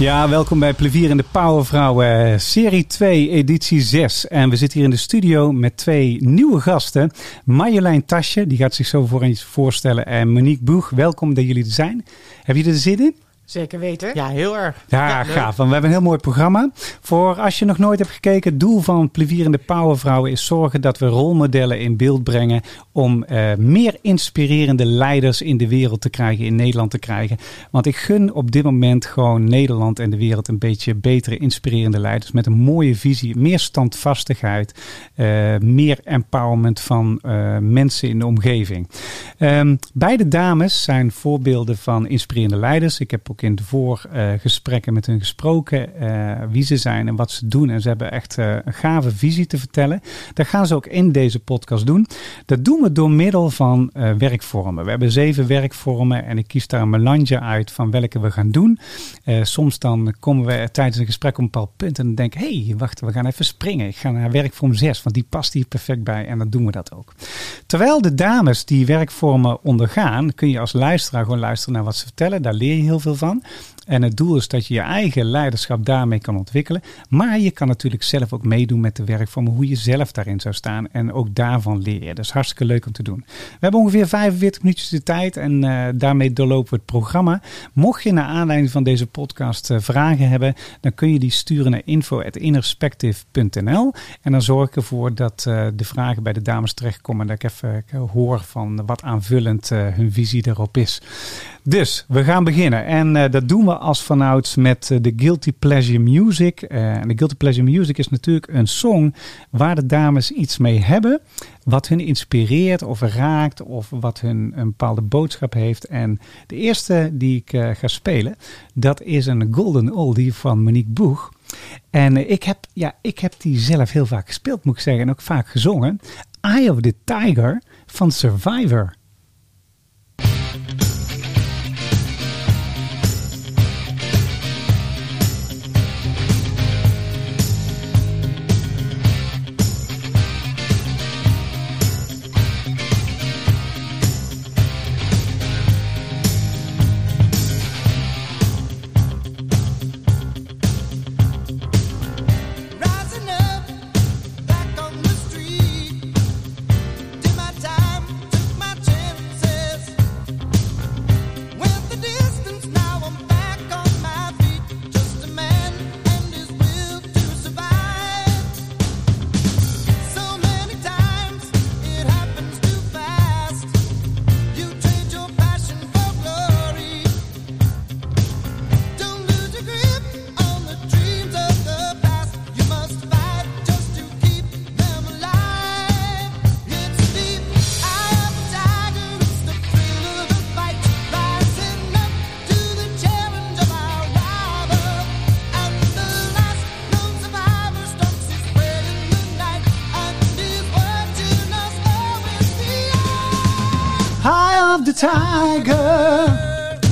Ja, welkom bij Plevier en de Powervrouwen, serie 2, editie 6. En we zitten hier in de studio met twee nieuwe gasten. Marjolein Tasje, die gaat zich zo voor eens voorstellen. En Monique Boeg, welkom dat jullie er zijn. Heb je er zin in? Zeker weten. Ja, heel erg. Ja, Ja, gaaf. Want we hebben een heel mooi programma. Voor als je nog nooit hebt gekeken, het doel van Plevierende Powervrouwen is zorgen dat we rolmodellen in beeld brengen om eh, meer inspirerende leiders in de wereld te krijgen, in Nederland te krijgen. Want ik gun op dit moment gewoon Nederland en de wereld een beetje betere, inspirerende leiders met een mooie visie, meer standvastigheid, eh, meer empowerment van eh, mensen in de omgeving. Ehm, beide dames zijn voorbeelden van inspirerende leiders. Ik heb ook in de voorgesprekken met hun gesproken eh, wie ze zijn en wat ze doen. En ze hebben echt eh, een gave visie te vertellen. Dat gaan ze ook in deze podcast doen. Dat doen we door middel van eh, werkvormen. We hebben zeven werkvormen en ik kies daar een melange uit van welke we gaan doen. Soms dan komen we tijdens een gesprek op een bepaald punt en dan denk ik, hé, hey, wacht, we gaan even springen. Ik ga naar werkvorm 6, want die past hier perfect bij en dan doen we dat ook. Terwijl de dames die werkvormen ondergaan, kun je als luisteraar gewoon luisteren naar wat ze vertellen. Daar leer je heel veel van. staan. En het doel is dat je je eigen leiderschap daarmee kan ontwikkelen. Maar je kan natuurlijk zelf ook meedoen met de werkvormen, hoe je zelf daarin zou staan. En ook daarvan leren. Dat is hartstikke leuk om te doen. We hebben ongeveer 45 minuutjes de tijd en uh, daarmee doorlopen we het programma. Mocht je naar aanleiding van deze podcast uh, vragen hebben, dan kun je die sturen naar info.innerspective.nl. En dan zorg ik ervoor dat uh, de vragen bij de dames terechtkomen. Dat ik even hoor van wat aanvullend hun visie erop is. Dus we gaan beginnen. En dat doen we als vanouds met uh, de Guilty Pleasure Music. Uh, en de Guilty Pleasure Music is natuurlijk een song waar de dames iets mee hebben. Wat hun inspireert of raakt of wat hun een bepaalde boodschap heeft. En de eerste die ik ga spelen, dat is een Golden Oldie van Monique Boeg. En ik heb, ja, ik heb die zelf heel vaak gespeeld, moet ik zeggen. En ook vaak gezongen. Eye of the Tiger van Survivor. Tiger.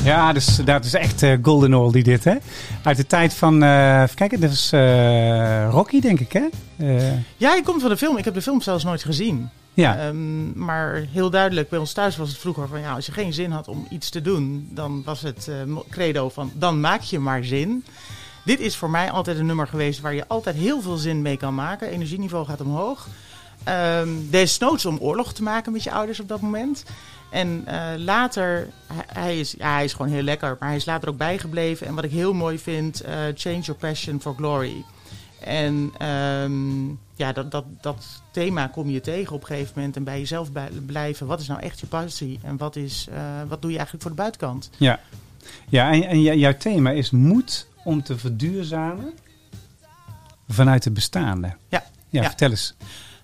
Ja, dus, dat is echt uh, Golden Oldie dit, hè? Uit de tijd van, uh, even kijken, dit was uh, Rocky, denk ik, hè? ja, ik kom van de film. Ik heb de film zelfs nooit gezien. Ja. Um, maar heel duidelijk, bij ons thuis was het vroeger van, ja, als je geen zin had om iets te doen, dan was het credo van, dan maak je maar zin. Dit is voor mij altijd een nummer geweest waar je altijd heel veel zin mee kan maken. Energieniveau gaat omhoog. Um, desnoods om oorlog te maken met je ouders op dat moment. En uh, later, hij, is, ja, hij is gewoon heel lekker, maar hij is later ook bijgebleven. En wat ik heel mooi vind, uh, Change Your Passion for Glory. En um, ja, dat, dat, dat thema kom je tegen op een gegeven moment. En bij jezelf blijven. Wat is nou echt je passie? En wat, is, uh, wat doe je eigenlijk voor de buitenkant? Ja. Ja, en, en jouw thema is moed om te verduurzamen vanuit het bestaande. Ja. Ja, Ja. vertel eens.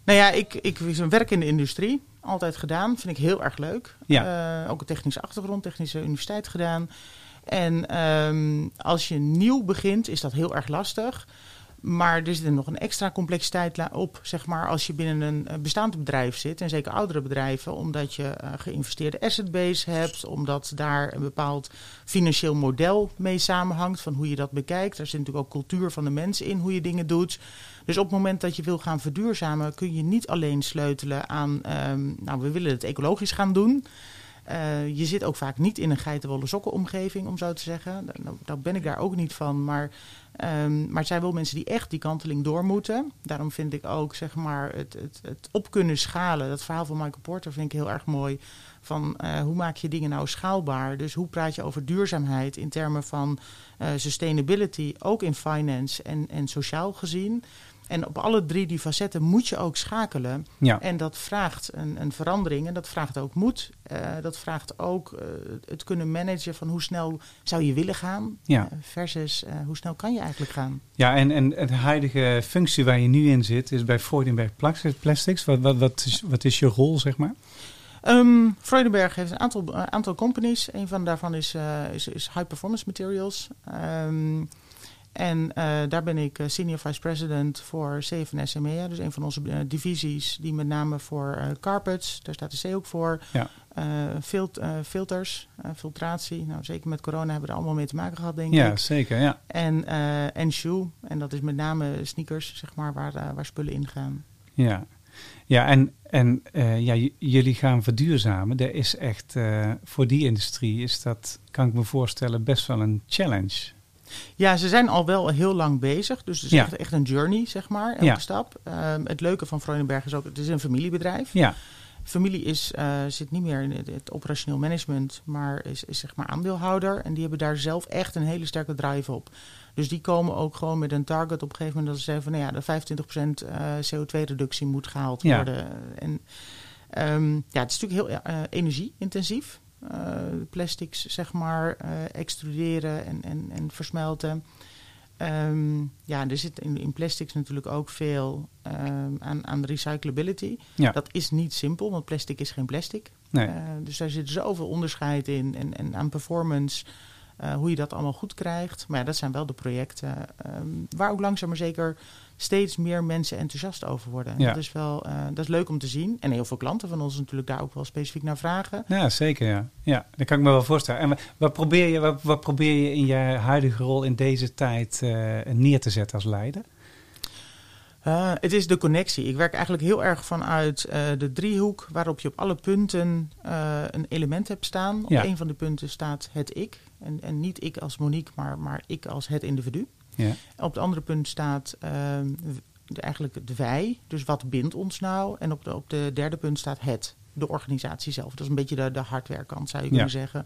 Nou ja, ik, ik werk in de industrie. Altijd gedaan. Vind ik heel erg leuk. Ja. Eh, ook een technische achtergrond, technische universiteit gedaan. En ehm, als je nieuw begint, is dat heel erg lastig. Maar er zit er nog een extra complexiteit op, zeg maar, als je binnen een eh, bestaand bedrijf zit. En zeker oudere bedrijven, omdat je eh, geïnvesteerde asset base hebt. Omdat daar een bepaald financieel model mee samenhangt van hoe je dat bekijkt. Daar zit natuurlijk ook cultuur van de mensen in, hoe je dingen doet. Dus op het moment dat je wil gaan verduurzamen, kun je niet alleen sleutelen aan, ehm, nou, we willen het ecologisch gaan doen. Eh, je zit ook vaak niet in een geitenwolle sokken omgeving, om zo te zeggen. Nou, ben ik daar ook niet van. Maar, ehm, maar het zijn wel mensen die echt die kanteling door moeten. Daarom vind ik ook zeg maar, het, het, het op kunnen schalen. Dat verhaal van Michael Porter vind ik heel erg mooi. Van eh, hoe maak je dingen nou schaalbaar? Dus hoe praat je over duurzaamheid in termen van eh, sustainability, ook in finance en, en sociaal gezien. En op alle drie die facetten moet je ook schakelen. Ja, En dat vraagt een, een verandering en dat vraagt ook moed. Eh, dat vraagt ook eh, het kunnen managen van hoe snel zou je willen gaan ja. eh, versus hoe snel kan je eigenlijk gaan. ja en, en de huidige functie waar je nu in zit is bij Freudenberg Plastics. Wat, wat, wat, is, wat is je rol, zeg maar? Ehm Freudenberg heeft een aantal, aantal companies. Een van daarvan is, is, is High Performance Materials. Ehm, en eh, daar ben ik eh, Senior Vice President voor CFN SMEA. Dus een van onze eh, divisies die met name voor carpets, daar staat de C ook voor. Ja. Fil- filters, filtratie. Nou, zeker met corona hebben we er allemaal mee te maken gehad, denk Ja, ik. zeker. Ja. En, en shoe. En dat is met name sneakers, zeg maar, waar, waar spullen in gaan. Ja, ja en, en ja, jullie gaan verduurzamen. Er is echt, voor die industrie is dat, kan ik me voorstellen, best wel een challenge. Ja, ze zijn al wel heel lang bezig. Dus het is Ja. echt, echt een journey, zeg maar, elke Ja. stap. Ehm, het leuke van Freudenberg is ook, het is een familiebedrijf. Ja, Familie is, eh, zit niet meer in het, het operationeel management, maar is, is zeg maar aandeelhouder. En die hebben daar zelf echt een hele sterke drive op. Dus die komen ook gewoon met een target op een gegeven moment dat ze zeggen van, nou ja, de 25% eh, CO2-reductie moet gehaald Ja. worden. En ehm, ja, het is natuurlijk heel eh, energie-intensief. Eh, plastics, zeg maar, eh, extruderen en, en, en versmelten. Ehm, ja, er zit in, in plastics natuurlijk ook veel ehm, aan, aan recyclability. Ja. Dat is niet simpel, want plastic is geen plastic. nee. Eh, dus daar zit zoveel onderscheid in en, en aan performance, eh, hoe je dat allemaal goed krijgt. Maar ja, dat zijn wel de projecten ehm, waar ook langzaam maar zeker steeds meer mensen enthousiast over worden. Ja. Dat is wel eh, dat is leuk om te zien. En heel veel klanten van ons natuurlijk daar ook wel specifiek naar vragen. Ja, zeker. Ja. ja, dat kan ik me wel voorstellen. En wa- wat probeer je, wat, wat probeer je in je huidige rol in deze tijd eh, neer te zetten als leider? Het is de connectie. Ik werk eigenlijk heel erg vanuit de driehoek, waarop je op alle punten een element hebt staan. Op Ja. een van de punten staat het ik. En, en niet ik als Monique, maar, maar ik als het individu. Ja, Op het andere punt staat ehm, de, eigenlijk de wij. Dus wat bindt ons nou? En op de, op de derde punt staat het, de organisatie zelf. Dat is een beetje de, de hardwerkkant, zou je Ja. kunnen zeggen.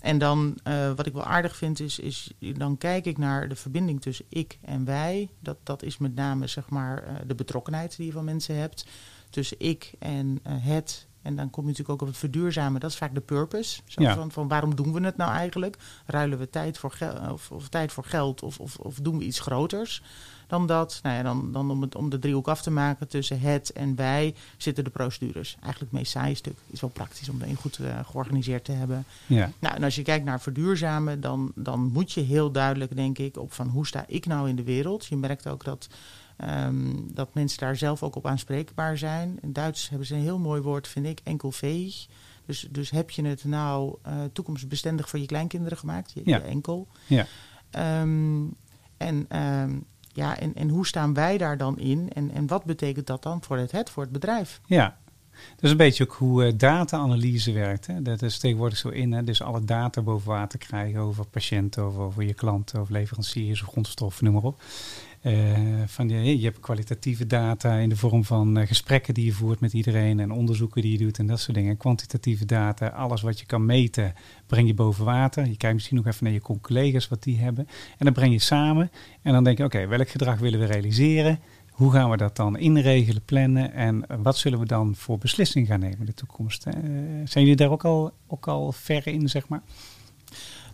En dan, eh, wat ik wel aardig vind, is, is dan kijk ik naar de verbinding tussen ik en wij. Dat, dat is met name zeg maar, eh, de betrokkenheid die je van mensen hebt. Tussen ik en eh, het. En dan kom je natuurlijk ook op het verduurzamen. Dat is vaak de purpose. Zo Ja. van, van waarom doen we het nou eigenlijk? Ruilen we tijd voor, gel- of, of tijd voor geld of, of, of doen we iets groters dan dat? Nou ja, dan, dan om, het, om de driehoek af te maken tussen het en wij zitten de procedures. Eigenlijk het meest saaie stuk. Is wel praktisch om dat goed eh, georganiseerd te hebben. ja, Nou, en als je kijkt naar verduurzamen, dan, dan moet je heel duidelijk, denk ik, op van hoe sta ik nou in de wereld. Je merkt ook dat, ehm, dat mensen daar zelf ook op aanspreekbaar zijn. In Duits hebben ze een heel mooi woord, vind ik, enkelveeg. Dus, dus heb je het nou eh, toekomstbestendig voor je kleinkinderen gemaakt, je, Ja. je enkel. Ja. Ehm, en, ehm, ja, en, en hoe staan wij daar dan in? En, en wat betekent dat dan voor het, het voor het bedrijf? ja. Dat is een beetje ook hoe eh, data-analyse werkt. Hè? Dat is tegenwoordig zo in. Hè? Dus alle data boven water krijgen over patiënten, over, over je klanten, over leveranciers of grondstoffen, noem maar op. Eh, van, je, je hebt kwalitatieve data in de vorm van eh, gesprekken die je voert met iedereen en onderzoeken die je doet en dat soort dingen. Kwantitatieve data, alles wat je kan meten, breng je boven water. Je kijkt misschien nog even naar je collega's wat die hebben. En dan breng je samen en dan denk je, oké, welk gedrag willen we realiseren? Hoe gaan we dat dan inregelen, plannen en wat zullen we dan voor beslissingen gaan nemen in de toekomst? Eh, zijn jullie daar ook al, ook al ver in, zeg maar?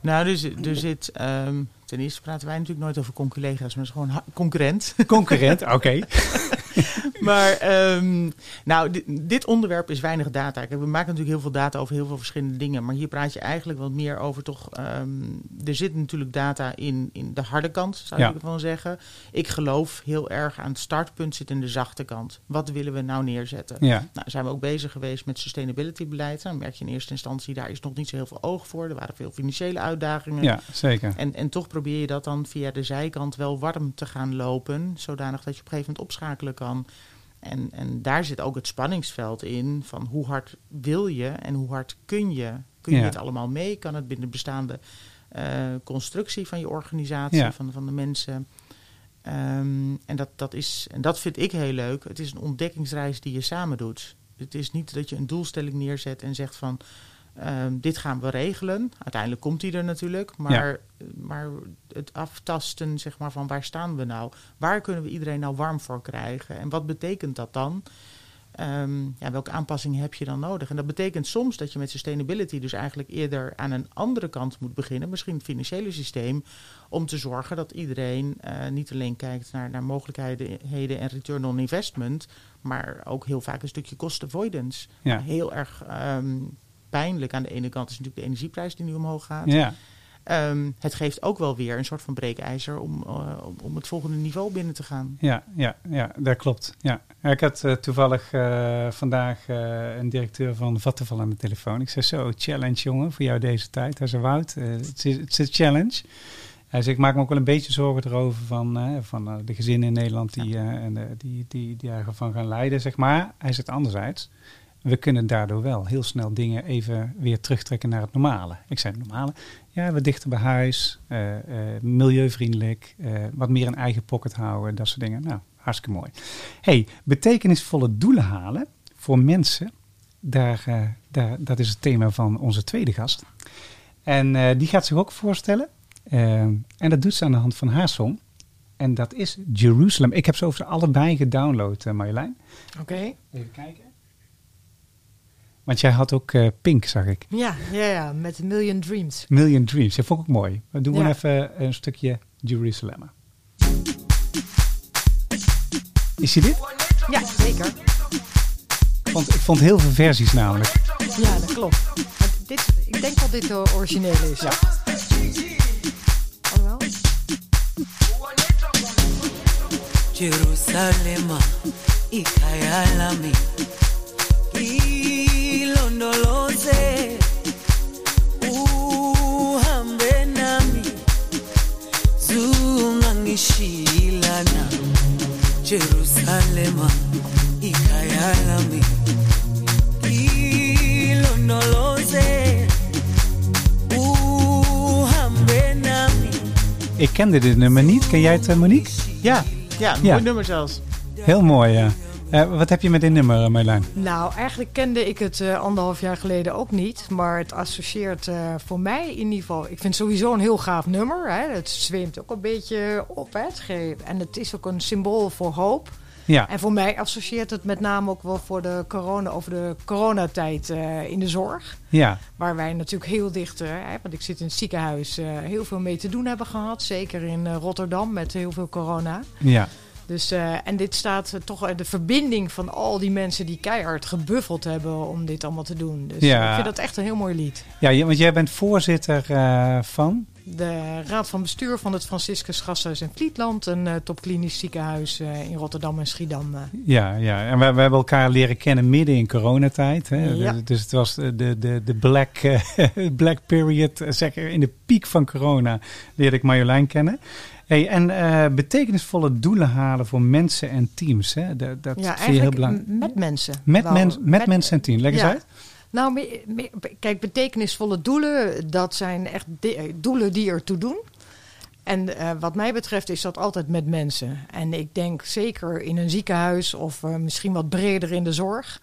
Nou, dus, er zit... ehm, ten eerste praten wij natuurlijk nooit over conculega's, maar het is gewoon concurrent. Concurrent, oké. maar ehm, nou, di- dit onderwerp is weinig data. We maken natuurlijk heel veel data over heel veel verschillende dingen. Maar hier praat je eigenlijk wat meer over toch... ehm, er zit natuurlijk data in, in de harde kant, zou Ja. ik wel zeggen. Ik geloof heel erg aan het startpunt zit in de zachte kant. Wat willen we nou neerzetten? Ja, Nou, zijn we ook bezig geweest met sustainability beleid. Dan merk je in eerste instantie, daar is nog niet zo heel veel oog voor. Er waren veel financiële uitdagingen. ja, zeker. En, en toch probeer je dat dan via de zijkant wel warm te gaan lopen, zodanig dat je op een gegeven moment opschakelen kan. En, en daar zit ook het spanningsveld in van hoe hard wil je en hoe hard kun je. Kun je Ja. het allemaal mee? Kan het binnen de bestaande eh, constructie van je organisatie, Ja. van, van de mensen? Ehm, en, dat, dat is, en dat vind ik heel leuk. Het is een ontdekkingsreis die je samen doet. Het is niet dat je een doelstelling neerzet en zegt van ehm, dit gaan we regelen. Uiteindelijk komt die er natuurlijk. Maar, maar het aftasten zeg maar, van waar staan we nou? Waar kunnen we iedereen nou warm voor krijgen? En wat betekent dat dan? Ehm, ja, welke aanpassingen heb je dan nodig? En dat betekent soms dat je met sustainability dus eigenlijk eerder aan een andere kant moet beginnen. Misschien het financiële systeem. Om te zorgen dat iedereen eh, niet alleen kijkt naar, naar mogelijkheden en return on investment. Maar ook heel vaak een stukje cost avoidance. Ja. Heel erg ehm, pijnlijk aan de ene kant is natuurlijk de energieprijs die nu omhoog gaat. Ja, Ehm, het geeft ook wel weer een soort van breekijzer om, eh, om, om het volgende niveau binnen te gaan. ja, ja, ja, dat klopt. Ja. Ik had eh, toevallig eh, vandaag een directeur van Vattenval aan de telefoon. Ik zei zo, challenge jongen, voor jou deze tijd. Hij zei, Wout, het is een challenge. Hij zei, ik maak me ook wel een beetje zorgen erover van, van de gezinnen in Nederland die, en, eh, die, die, die ervan gaan lijden, zeg maar. Hij zegt anderzijds, we kunnen daardoor wel heel snel dingen even weer terugtrekken naar het normale. Ik zei, het normale? Ja, we dichter bij huis, eh, eh, milieuvriendelijk, eh, wat meer een eigen pocket houden, dat soort dingen. Nou, hartstikke mooi. hey, betekenisvolle doelen halen voor mensen, daar, daar, dat is het thema van onze tweede gast. En die gaat zich ook voorstellen. En dat doet ze aan de hand van haar song. En dat is Jerusalem. Ik heb ze over allebei gedownload, Marjolein. Oké. Even kijken. Want jij had ook eh, Pink, zag ik. Ja, ja, ja, met Million Dreams. Million Dreams. Dat vond ik ook mooi. We doen Ja. gewoon even een stukje Jerusalem. Is je dit? Ja, zeker. Ik vond, ik vond heel veel versies namelijk. Ja, dat klopt. Maar dit, ik denk dat dit de originele is. Ja. Alhoewel. Jerusalema ikhaya lami ilondoloze uhambe nami zungangishilana Jerusalema ikhaya lami ilondoloze uhambe nami Ik kende dit nummer niet. Ken jij het, Monique? Ja, ja, Ja. mooi nummer zelfs. Heel mooi, ja. Eh, wat heb je met dit nummer, eh, Marjolein? Nou, eigenlijk kende ik het eh, anderhalf jaar geleden ook niet. Maar het associeert voor mij in ieder geval... Ik vind het sowieso een heel gaaf nummer. Hè. Het zweemt ook een beetje op. Hè. Het En het is ook een symbool voor hoop. Ja, En voor mij associeert het met name ook wel voor de corona, over de coronatijd in de zorg. ja, Waar wij natuurlijk heel dicht, hè, want ik zit in het ziekenhuis, heel veel mee te doen hebben gehad. Zeker in Rotterdam met heel veel corona. ja. Dus, eh, en dit staat eh, toch eh, de verbinding van al die mensen die keihard gebuffeld hebben om dit allemaal te doen. Dus Ja. ik vind dat echt een heel mooi lied. ja want jij bent voorzitter van... De raad van bestuur van het Franciscus Gasthuis in Vlietland, een topklinisch ziekenhuis in Rotterdam en Schiedam. Ja, ja. en we, we hebben elkaar leren kennen midden in coronatijd. Hè? Ja. Dus, dus het was de, de, de black, black period, zeg in de piek van corona leerde ik Marjolein kennen. Hey, en eh, betekenisvolle doelen halen voor mensen en teams. Hè? Dat, dat ja, vind je heel belangrijk. met mensen. Met, mens, met, mensen en teams. Leg eens ja. uit. Nou, me- me- kijk, betekenisvolle doelen, dat zijn echt de- doelen die ertoe doen. En eh, wat mij betreft is dat altijd met mensen. En ik denk zeker in een ziekenhuis of eh, misschien wat breder in de zorg.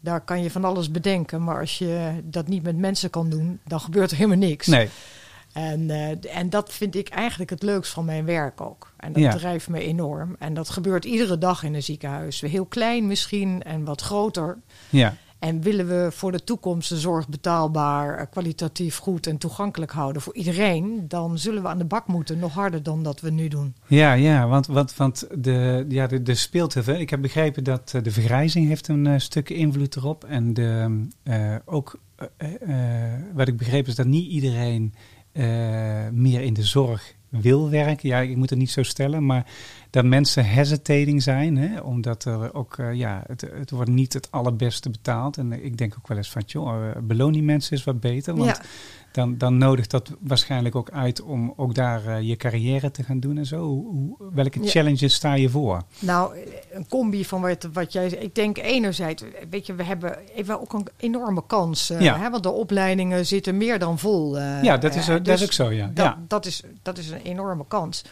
Daar kan je van alles bedenken. Maar als je dat niet met mensen kan doen, dan gebeurt er helemaal niks. Nee, En, eh, en dat vind ik eigenlijk het leukst van mijn werk ook. En dat Ja. drijft me enorm. En dat gebeurt iedere dag in een ziekenhuis. Heel klein misschien en wat groter. ja. En willen we voor de toekomst de zorg betaalbaar, eh, kwalitatief goed en toegankelijk houden voor iedereen, dan zullen we aan de bak moeten, nog harder dan dat we nu doen. Ja, ja want, want, want de, ja, de, de speelt heel veel. Ik heb begrepen dat eh, de vergrijzing heeft een eh, stuk invloed erop. En de, ook wat ik begreep is dat niet iedereen meer in de zorg wil werken. Ja, ik moet het niet zo stellen, maar dat mensen hesitating zijn, hè, omdat er ook, eh, ja, het, het wordt niet het allerbeste betaald. En ik denk ook wel eens van, joh, eh, beloon die mensen is wat beter, want ja, dan, dan nodigt dat waarschijnlijk ook uit om ook daar eh, je carrière te gaan doen en zo. Hoe, welke Ja. challenges sta je voor? nou, een combi van wat, wat jij. Ik denk enerzijds, weet je, we hebben even ook een enorme kans. Ja. hè, want de opleidingen zitten meer dan vol. ja, dat is, dat dus is ook zo, ja. Dat, ja. dat, is, dat is een enorme kans.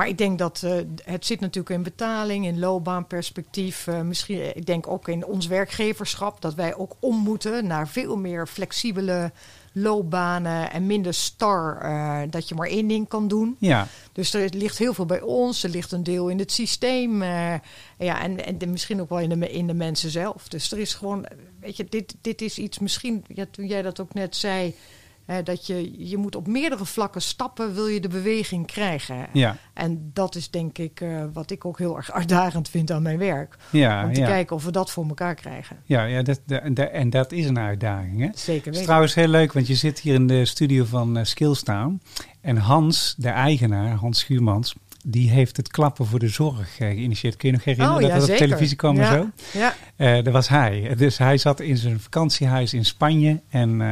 Maar ik denk dat eh, het zit natuurlijk in betaling, in loopbaanperspectief. eh, misschien, eh, ik denk ook in ons werkgeverschap dat wij ook om moeten naar veel meer flexibele loopbanen en minder star dat je maar één ding kan doen. Ja, Dus er ligt heel veel bij ons, er ligt een deel in het systeem. ja, en, en misschien ook wel in de, in de mensen zelf. Dus er is gewoon, weet je, dit, dit is iets misschien, ja, toen jij dat ook net zei, dat je, je moet op meerdere vlakken stappen, wil je de beweging krijgen. ja, En dat is denk ik eh, wat ik ook heel erg uitdagend vind aan mijn werk. ja. om te ja. kijken of we dat voor elkaar krijgen. Ja, ja dat, dat- en dat- en dat is een uitdaging. Hè? Zeker is weten. trouwens heel leuk, want je zit hier in de studio van eh, Skillstown. En Hans, de eigenaar, Hans Schuurmans, die heeft het klappen voor de zorg eh, geïnitieerd. Kun je nog herinneren Oh, dat ja, dat op zeker. televisie kwam en zo? Ja, Eh, dat was hij. Dus hij zat in zijn vakantiehuis in Spanje. En eh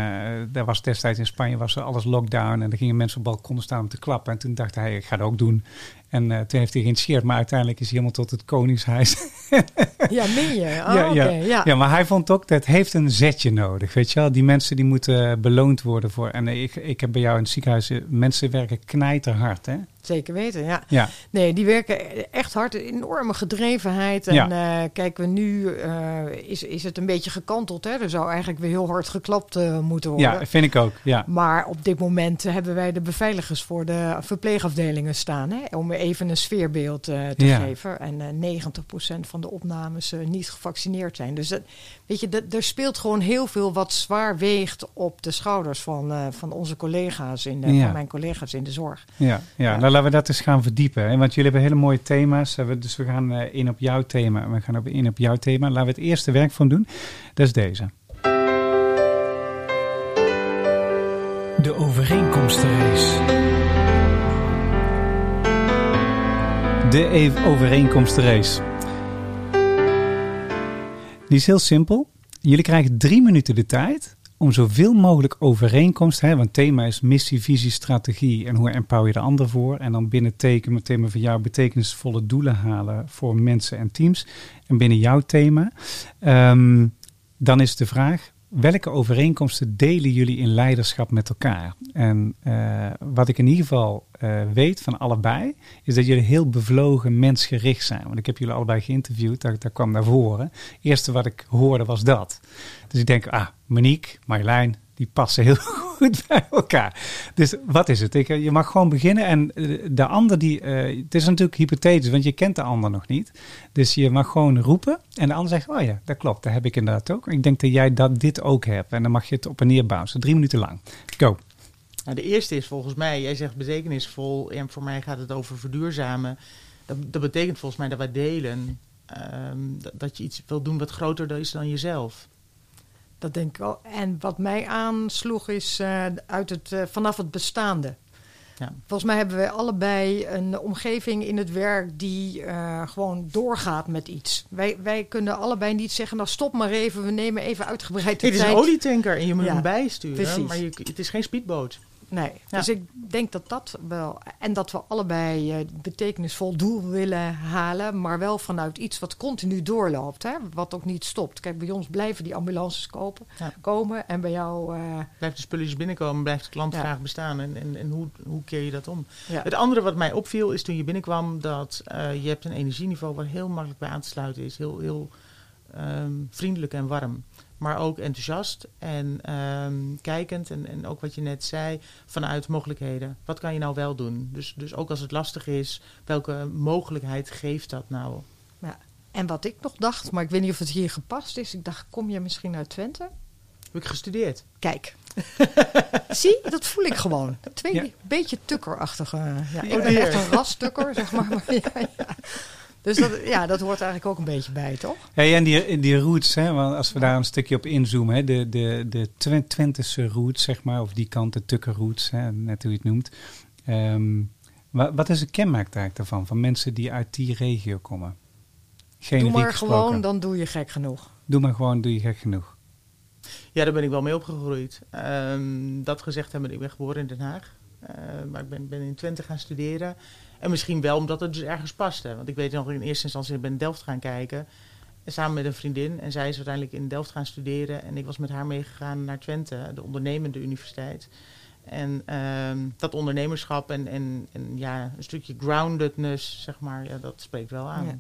daar was destijds in Spanje was er alles lockdown. En er gingen mensen op balkonnen staan om te klappen. En toen dacht hij, ik ga dat ook doen. En toen heeft hij geïnitieerd. Maar uiteindelijk is hij helemaal tot het koningshuis. ja, meen je? Oh, Ja, oké, ja. maar hij vond ook dat heeft een zetje nodig. Weet je wel, die mensen die moeten beloond worden voor. En ik, ik heb bij jou in het ziekenhuis, mensen werken knijterhard. Hè? Zeker weten, ja. Ja, Nee, die werken echt hard. Enorme gedrevenheid. En Ja. eh, kijken we nu, eh, is, is het een beetje gekanteld. Hè? Er zou eigenlijk weer heel hard geklapt eh, moeten worden. ja, vind ik ook. Ja, Maar op dit moment hebben wij de beveiligers voor de verpleegafdelingen staan. Hè? Om even een sfeerbeeld te Ja. geven. En eh 90% van de opnames niet gevaccineerd zijn. Dus dat, weet je, er speelt gewoon heel veel wat zwaar weegt op de schouders van, eh, van onze collega's, in de, Ja. van mijn collega's in de zorg. ja, ja. Ja. Nou, laten we dat eens gaan verdiepen. Hè? Want jullie hebben hele mooie thema's. We- Dus we gaan eh, in op jouw thema. We gaan op in op jouw thema. Laten we het eerste werk van doen. Dat is deze. De overeenkomstenrace. De e- overeenkomstenrace. Die is heel simpel. Jullie krijgen drie minuten de tijd om zoveel mogelijk overeenkomsten. Hè, want thema is missie, visie, strategie en hoe empower je de ander voor. En dan binnen teken, het thema van jou betekenisvolle doelen halen voor mensen en teams. En binnen jouw thema, ehm, dan is de vraag. Welke overeenkomsten delen jullie in leiderschap met elkaar? En eh, wat ik in ieder geval eh, weet van allebei, is dat jullie heel bevlogen, mensgericht zijn. Want ik heb jullie allebei geïnterviewd, daar, daar kwam naar voren. Het eerste wat ik hoorde was dat. Dus ik denk, ah, Monique, Marjolein, die passen heel goed bij elkaar. Dus wat is het? Ik, eh, je mag gewoon beginnen en eh, de ander die, eh, het is natuurlijk hypothetisch, want je kent de ander nog niet. Dus je mag gewoon roepen en de ander zegt, oh ja, dat klopt, dat heb ik inderdaad ook. Ik denk dat jij dat dit ook hebt en dan mag je het op en neer bouwen. drie minuten lang. Go. Nou, de eerste is volgens mij, jij zegt betekenisvol. En voor mij gaat het over verduurzamen. Dat, dat betekent volgens mij dat wij delen. ehm, dat, dat je iets wil doen wat groter is dan jezelf. Dat denk ik wel. En wat mij aansloeg is eh, uit het, eh, vanaf het bestaande. Ja. Volgens mij hebben we allebei een omgeving in het werk die eh, gewoon doorgaat met iets. Wij, wij kunnen allebei niet zeggen, nou stop maar even, we nemen even uitgebreid de Het is een tijd. olietanker en je moet Ja, hem bijsturen. precies. Maar je, het is geen speedboot. Nee, Ja. dus ik denk dat dat wel... En dat we allebei eh, betekenisvol doel willen halen... maar wel vanuit iets wat continu doorloopt. Hè? Wat ook niet stopt. Kijk, bij ons blijven die ambulances kopen, Ja. komen. En bij jou... eh, Blijft de spulletjes binnenkomen, blijft de klant Ja. graag bestaan. En, en, en hoe, hoe keer je dat om? Het andere wat mij opviel is toen je binnenkwam dat eh, je hebt een energieniveau waar heel makkelijk bij aan te sluiten is. Heel, heel ehm, vriendelijk en warm. Maar ook enthousiast en ehm, kijkend. En, en ook wat je net zei, vanuit mogelijkheden. Wat kan je nou wel doen? Dus, dus ook als het lastig is, welke mogelijkheid geeft dat nou? En wat ik nog dacht, maar ik weet niet of het hier gepast is. Ik dacht, kom je misschien uit Twente? Heb ik gestudeerd. Kijk. Zie, dat voel ik gewoon. Twee Ja. beetje tukkerachtige. Ja, ik ben echt een rastukker, zeg maar. maar ja, ja. Dus dat, ja, dat hoort eigenlijk ook een beetje bij, toch? Hey, en die, die roots, hè, want als we daar een stukje op inzoomen, hè, de, de, de Twen- Twentische roots, zeg maar, of die kant, de tukker roots, hè, net hoe je het noemt. Ehm, wa- wat is het kenmerk eigenlijk daarvan, van mensen die uit die regio komen? Geen doe maar gesproken. gewoon, dan doe je gek genoeg. Doe maar gewoon, doe je gek genoeg. Ja, daar ben ik wel mee opgegroeid. Ehm, dat gezegd hebben, ik ben geboren in Den Haag. Eh, maar ik ben, ben in Twente gaan studeren. En misschien wel omdat het dus ergens paste. Want ik weet nog, in eerste instantie ik ben in Delft gaan kijken. En samen met een vriendin. En zij is uiteindelijk in Delft gaan studeren. En ik was met haar meegegaan naar Twente, de ondernemende universiteit. En ehm, dat ondernemerschap en, en, en ja, een stukje groundedness, zeg maar, ja, dat spreekt wel aan. Ja.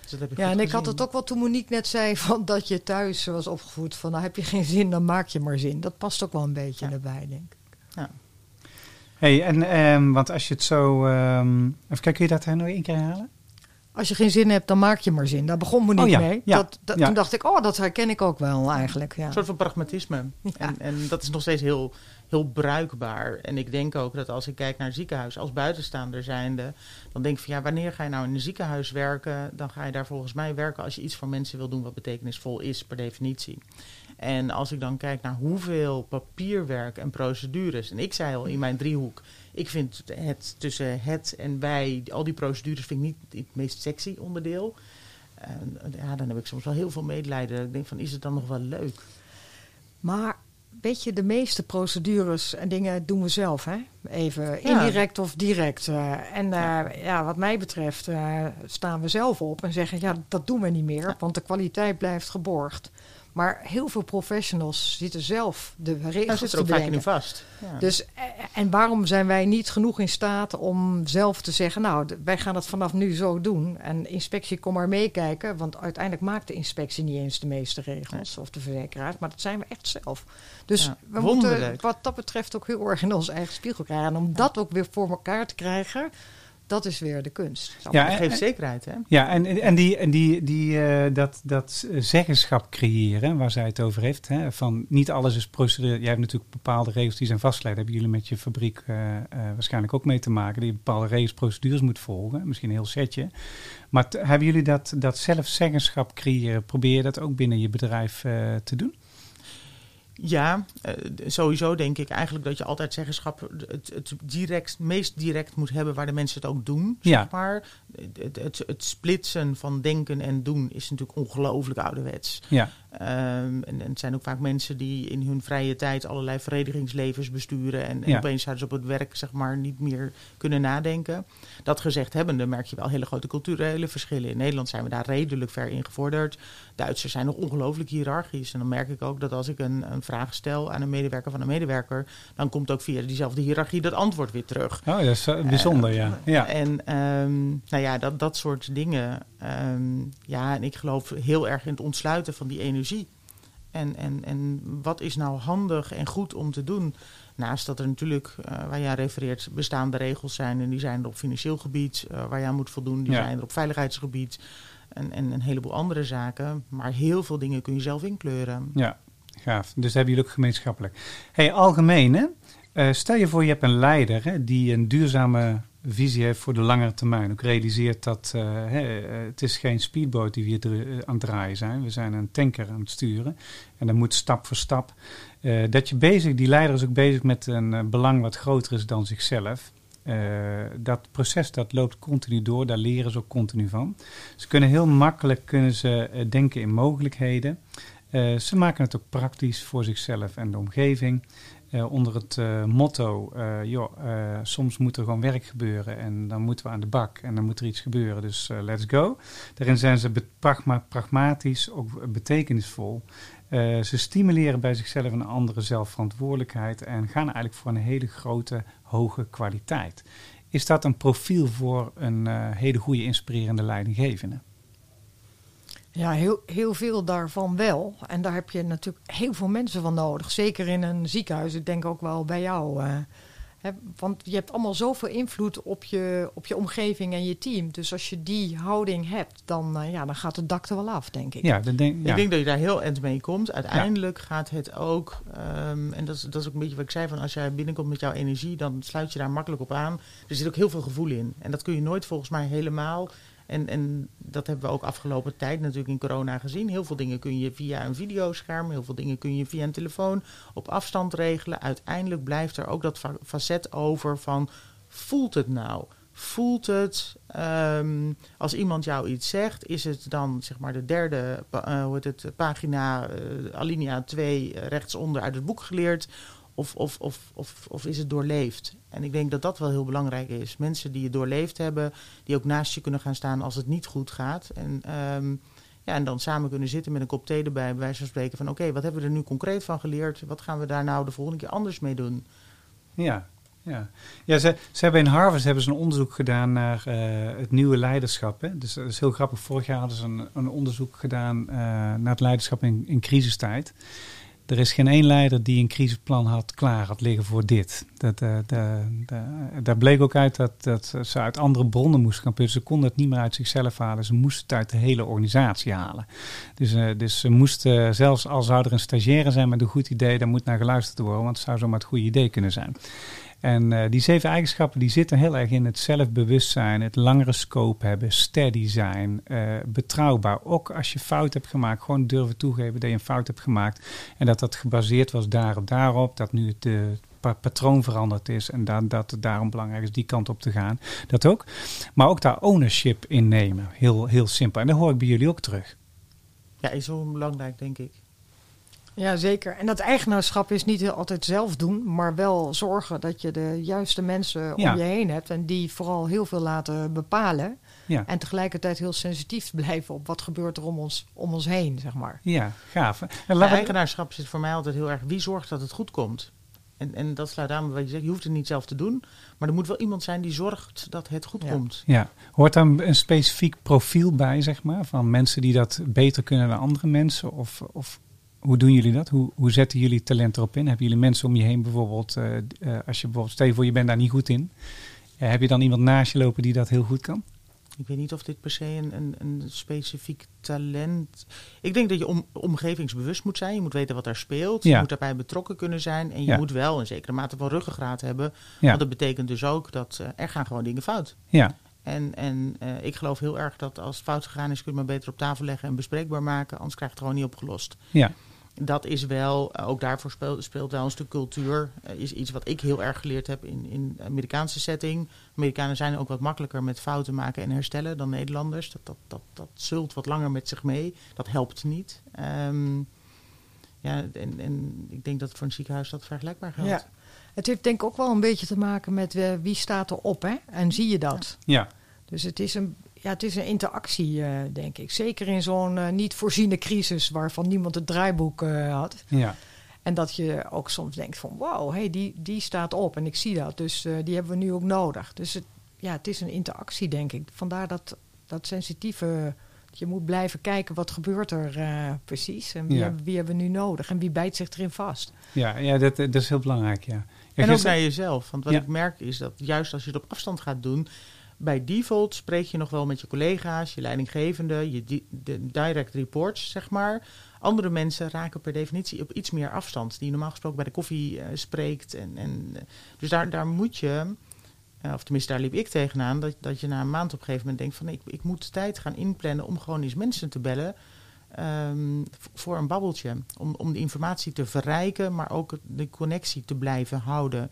Dus dat heb ik Ja, en ik had het ook wel toen Monique net zei van dat je thuis was opgevoed van nou heb je geen zin, dan maak je maar zin. Dat past ook wel een beetje Ja. erbij, denk ik. Hey, en, ehm, want als je het zo... ehm, even kijken, kun je dat nog één keer herhalen? Als je geen zin hebt, dan maak je maar zin. Daar begon Monique Oh ja, mee. ja, dat, dat, ja. Toen dacht ik, oh, dat herken ik ook wel eigenlijk. Ja. Een soort van pragmatisme. En, en dat is nog steeds heel, heel bruikbaar. En ik denk ook dat als ik kijk naar het ziekenhuis als buitenstaander zijnde, dan denk ik van ja, wanneer ga je nou in een ziekenhuis werken? Dan ga je daar volgens mij werken als je iets voor mensen wil doen wat betekenisvol is per definitie. En als ik dan kijk naar hoeveel papierwerk en procedures, en ik zei al in mijn driehoek, ik vind het tussen het en wij, al die procedures vind ik niet het meest sexy onderdeel. En, ja, dan heb ik soms wel heel veel medelijden. Ik denk van, is het dan nog wel leuk? Maar weet je, de meeste procedures en dingen doen we zelf, hè? Even Ja. indirect of direct. eh. en eh, ja. wat mij betreft eh, staan we zelf op en zeggen, ja, dat doen we niet meer, want de kwaliteit blijft geborgd. Maar heel veel professionals zitten zelf de Nou, regels zit te er ook vaak in vast. Ja. Dus, eh, en waarom zijn wij niet genoeg in staat om zelf te zeggen... nou, wij gaan het vanaf nu zo doen. En inspectie, kom maar meekijken. Want uiteindelijk maakt de inspectie niet eens de meeste regels... of de verzekeraars, maar dat zijn we echt zelf. Dus Ja, we wonderlijk. moeten wat dat betreft ook heel erg in onze eigen spiegel krijgen. En om dat ook weer voor elkaar te krijgen... dat is weer de kunst. Ja, dat en- geeft zekerheid, hè? Ja, en, en die, en die, die, eh, dat, dat zeggenschap creëren, waar zij het over heeft, hè, van niet alles is procedure. Jij hebt natuurlijk bepaalde regels die zijn vastgelegd. Daar hebben jullie met je fabriek eh, eh, waarschijnlijk ook mee te maken. Die je bepaalde regels, procedures moet volgen. Misschien een heel setje. Maar hebben jullie dat, dat zelfzeggenschap creëren? Probeer je dat ook binnen je bedrijf eh, te doen? Ja, eh, sowieso denk ik eigenlijk dat je altijd zeggenschap het, het direct, meest direct moet hebben waar de mensen het ook doen. Ja. Zeg maar. het, het, het splitsen van denken en doen is natuurlijk ongelooflijk ouderwets. Ja, Ehm, en, en het zijn ook vaak mensen die in hun vrije tijd allerlei verenigingslevens besturen. En, en Ja. opeens zouden ze op het werk zeg maar, niet meer kunnen nadenken. Dat gezegd hebbende merk je wel hele grote culturele verschillen. In Nederland zijn we daar redelijk ver in gevorderd. Duitsers zijn nog ongelooflijk hiërarchisch. En dan merk ik ook dat als ik een, een vraag stel aan een medewerker van een medewerker. dan komt ook via diezelfde hiërarchie dat antwoord weer terug. oh, dat is eh, bijzonder, ja. ja. En ehm, nou ja, dat, dat soort dingen. ehm, ja, en ik geloof heel erg in het ontsluiten van die energie. En, en, en wat is nou handig en goed om te doen? Naast dat er natuurlijk, eh, waar jij refereert, bestaande regels zijn. En die zijn er op financieel gebied, eh, waar aan moet voldoen. Die Ja. zijn er op veiligheidsgebied. En, en een heleboel andere zaken. Maar heel veel dingen kun je zelf inkleuren. Ja, gaaf. Dus hebben jullie ook gemeenschappelijk. Hey, algemeen, hè? Eh, stel je voor, je hebt een leider hè, die een duurzame visie heeft voor de langere termijn. Ook realiseert dat eh, hè, het is geen speedboot die we hier eh, aan het draaien zijn. We zijn een tanker aan het sturen. En dan moet stap voor stap. eh, dat je bezig, die leider is ook bezig met een belang wat groter is dan zichzelf. Dat proces dat loopt continu door, daar leren ze ook continu van. Ze kunnen heel makkelijk kunnen ze, denken in mogelijkheden. Ze maken het ook praktisch voor zichzelf en de omgeving. Eh, onder het eh, motto, eh, joh, soms moet er gewoon werk gebeuren en dan moeten we aan de bak en dan moet er iets gebeuren, dus let's go. Daarin zijn ze pragmatisch, ook betekenisvol. Ze stimuleren bij zichzelf een andere zelfverantwoordelijkheid en gaan eigenlijk voor een hele grote, hoge kwaliteit. Is dat een profiel voor een hele goede, inspirerende leidinggevende? Ja, heel, heel veel daarvan wel. En daar heb je natuurlijk heel veel mensen van nodig. Zeker in een ziekenhuis. Ik denk ook wel bij jou. eh, Hè, want je hebt allemaal zoveel invloed op je, op je omgeving en je team. Dus als je die houding hebt, dan, eh, ja, dan gaat het dak er wel af, denk ik. Ja, dat denk, ja. Ik denk dat je daar heel eind mee komt. Uiteindelijk gaat het ook, ehm, en dat is, dat is ook een beetje wat ik zei, van als jij binnenkomt met jouw energie, dan sluit je daar makkelijk op aan. Er zit ook heel veel gevoel in. En dat kun je nooit volgens mij helemaal. En, en dat hebben we ook afgelopen tijd natuurlijk in corona gezien. Heel veel dingen kun je via een videoscherm, heel veel dingen kun je via een telefoon op afstand regelen. Uiteindelijk blijft er ook dat fa- facet over van voelt het nou? Voelt het, ehm, als iemand jou iets zegt, is het dan zeg maar de derde eh, hoe heet het, pagina, eh, alinea 2 eh, rechtsonder uit het boek geleerd? Of, of, of, of, of is het doorleefd? En ik denk dat dat wel heel belangrijk is. Mensen die het doorleefd hebben, die ook naast je kunnen gaan staan als het niet goed gaat. En, ehm, ja, en dan samen kunnen zitten met een kop thee erbij, bij wijze van spreken van oké, wat hebben we er nu concreet van geleerd? Wat gaan we daar nou de volgende keer anders mee doen? Ja, ja. ja ze, ze hebben in Harvard hebben ze een onderzoek gedaan naar eh, het nieuwe leiderschap. Hè? Dus dat is heel grappig. Vorig jaar hadden ze een, een onderzoek gedaan eh, naar het leiderschap in, in crisistijd. Er is geen één leider die een crisisplan had klaar had liggen voor dit. Dat, eh, de, de, daar bleek ook uit dat, dat ze uit andere bronnen moesten gaan putten. Ze konden het niet meer uit zichzelf halen. Ze moesten het uit de hele organisatie halen. Dus, eh, dus ze moesten, zelfs al zou er een stagiaire zijn met een goed idee, daar moet naar geluisterd worden, want het zou zomaar het goede idee kunnen zijn. En eh, die zeven eigenschappen die zitten heel erg in het zelfbewustzijn, het langere scope hebben, steady zijn, eh, betrouwbaar. Ook als je fout hebt gemaakt, gewoon durven toegeven dat je een fout hebt gemaakt. En dat dat gebaseerd was daarop, daarop, dat nu het eh, pa- patroon veranderd is en dat, dat het daarom belangrijk is die kant op te gaan. Dat ook. Maar ook daar ownership in nemen. Heel, heel simpel. En dat hoor ik bij jullie ook terug. Ja, is zo belangrijk, denk ik. Ja, zeker. En dat eigenaarschap is niet altijd zelf doen, maar wel zorgen dat je de juiste mensen Ja. om je heen hebt. En die vooral heel veel laten bepalen. Ja. En tegelijkertijd heel sensitief blijven op wat gebeurt er om ons, om ons heen, zeg maar. Ja, gaaf. En eigenaarschap zit voor mij altijd heel erg wie zorgt dat het goed komt. En, en dat sluit aan bij wat je zegt. Je hoeft het niet zelf te doen. Maar er moet wel iemand zijn die zorgt dat het goed Ja. komt. Ja, hoort daar een specifiek profiel bij, zeg maar, van mensen die dat beter kunnen dan andere mensen? Of, of hoe doen jullie dat? Hoe, hoe zetten jullie talent erop in? Hebben jullie mensen om je heen bijvoorbeeld, eh, eh, als je bijvoorbeeld, stel je voor je bent daar niet goed in, eh, heb je dan iemand naast je lopen die dat heel goed kan? Ik weet niet of dit per se een, een, een specifiek talent... Ik denk dat je om, omgevingsbewust moet zijn. Je moet weten wat daar speelt. Ja. Je moet daarbij betrokken kunnen zijn. En je Ja. moet wel een zekere mate van ruggengraat hebben. Ja. Want dat betekent dus ook dat er gaan gewoon dingen fout. Ja, En, en ik geloof heel erg dat als het fout gegaan is... kun je het maar beter op tafel leggen en bespreekbaar maken. Anders krijg je het gewoon niet opgelost. ja, Dat is wel, eh, ook daarvoor speelt, speelt wel een stuk cultuur. eh, is iets wat ik heel erg geleerd heb in, in de Amerikaanse setting. Amerikanen zijn ook wat makkelijker met fouten maken en herstellen dan Nederlanders. Dat, dat, dat, dat zult wat langer met zich mee. Dat helpt niet. Ehm, ja, en, en ik denk dat voor een ziekenhuis dat vergelijkbaar geldt. Ja. Het heeft denk ik ook wel een beetje te maken met eh, wie staat erop, hè? En zie je dat? ja, Dus het is een, ja, het is een interactie, eh, denk ik. Zeker in zo'n eh, niet voorziene crisis waarvan niemand het draaiboek eh, had. ja. En dat je ook soms denkt van wow, hey, die, die staat op en ik zie dat. Dus eh, die hebben we nu ook nodig. Dus het, ja, het is een interactie, denk ik. Vandaar dat, dat sensitieve... dat Je moet blijven kijken wat gebeurt er eh, precies. En wie, Ja. hebben, wie hebben we nu nodig? En wie bijt zich erin vast? ja, ja dat, dat is heel belangrijk, ja. En ook gisteren- naar jezelf. Want wat Ja. ik merk is dat juist als je het op afstand gaat doen... bij default spreek je nog wel met je collega's, je leidinggevende... je de direct reports, zeg maar. Andere mensen raken per definitie op iets meer afstand... die normaal gesproken bij de koffie eh, spreekt. En, en, eh, dus daar, daar moet je... eh, of tenminste, daar liep ik tegenaan... Dat, dat je na een maand op een gegeven moment denkt van... ik, ik moet tijd gaan inplannen om gewoon eens mensen te bellen... ehm, voor een babbeltje. Om, om de informatie te verrijken, maar ook de connectie te blijven houden.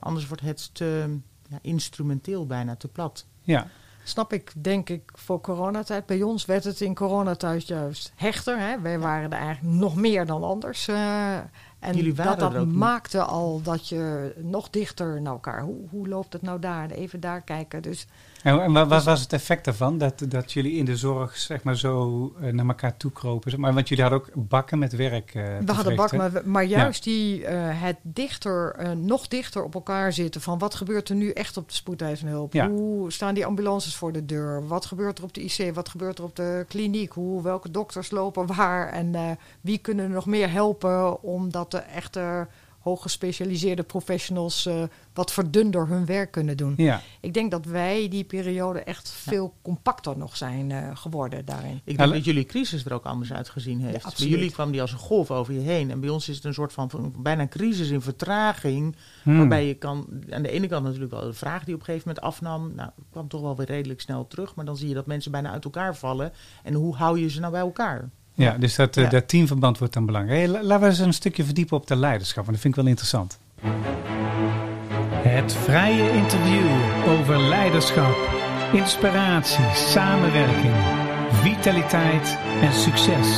Anders wordt het te ja, instrumenteel bijna, te plat. ja, Snap ik, denk ik, voor coronatijd. Bij ons werd het in coronatijd juist hechter. Hè? Wij waren er eigenlijk nog meer dan anders. eh, en Jullie waren dat, dat maakte al dat je nog dichter naar elkaar... Hoe, hoe loopt het nou daar? Even daar kijken. Dus En, en wat, wat was het effect daarvan? Dat, dat jullie in de zorg zeg maar zo eh, naar elkaar toe kropen? zeg Maar, want jullie hadden ook bakken met werk. te we hadden bak, verrichten. maar, maar juist die, eh, het dichter, nog dichter op elkaar zitten... van wat gebeurt er nu echt op de spoedeisende hulp? Ja. Hoe staan die ambulances voor de deur? Wat gebeurt er op de IC? Wat gebeurt er op de kliniek? Hoe, welke dokters lopen waar? En wie kunnen er nog meer helpen om dat de echte hooggespecialiseerde professionals eh, wat verdunder hun werk kunnen doen. Ja. Ik denk dat wij die periode echt veel compacter nog zijn eh, geworden daarin. Ik Ja, denk dat jullie crisis er ook anders uitgezien heeft. bij jullie kwam die als een golf over je heen. En bij ons is het een soort van, van bijna een crisis in vertraging. Hmm. Waarbij je kan, aan de ene kant natuurlijk wel de vraag die op een gegeven moment afnam. Nou, kwam toch wel weer redelijk snel terug. Maar dan zie je dat mensen bijna uit elkaar vallen. En hoe hou je ze nou bij elkaar? Ja, dus dat, eh, Ja. dat teamverband wordt dan belangrijk. Hey, la- laten we eens een stukje verdiepen op de leiderschap, want dat vind ik wel interessant. Het vrije interview over leiderschap, inspiratie, samenwerking, vitaliteit en succes.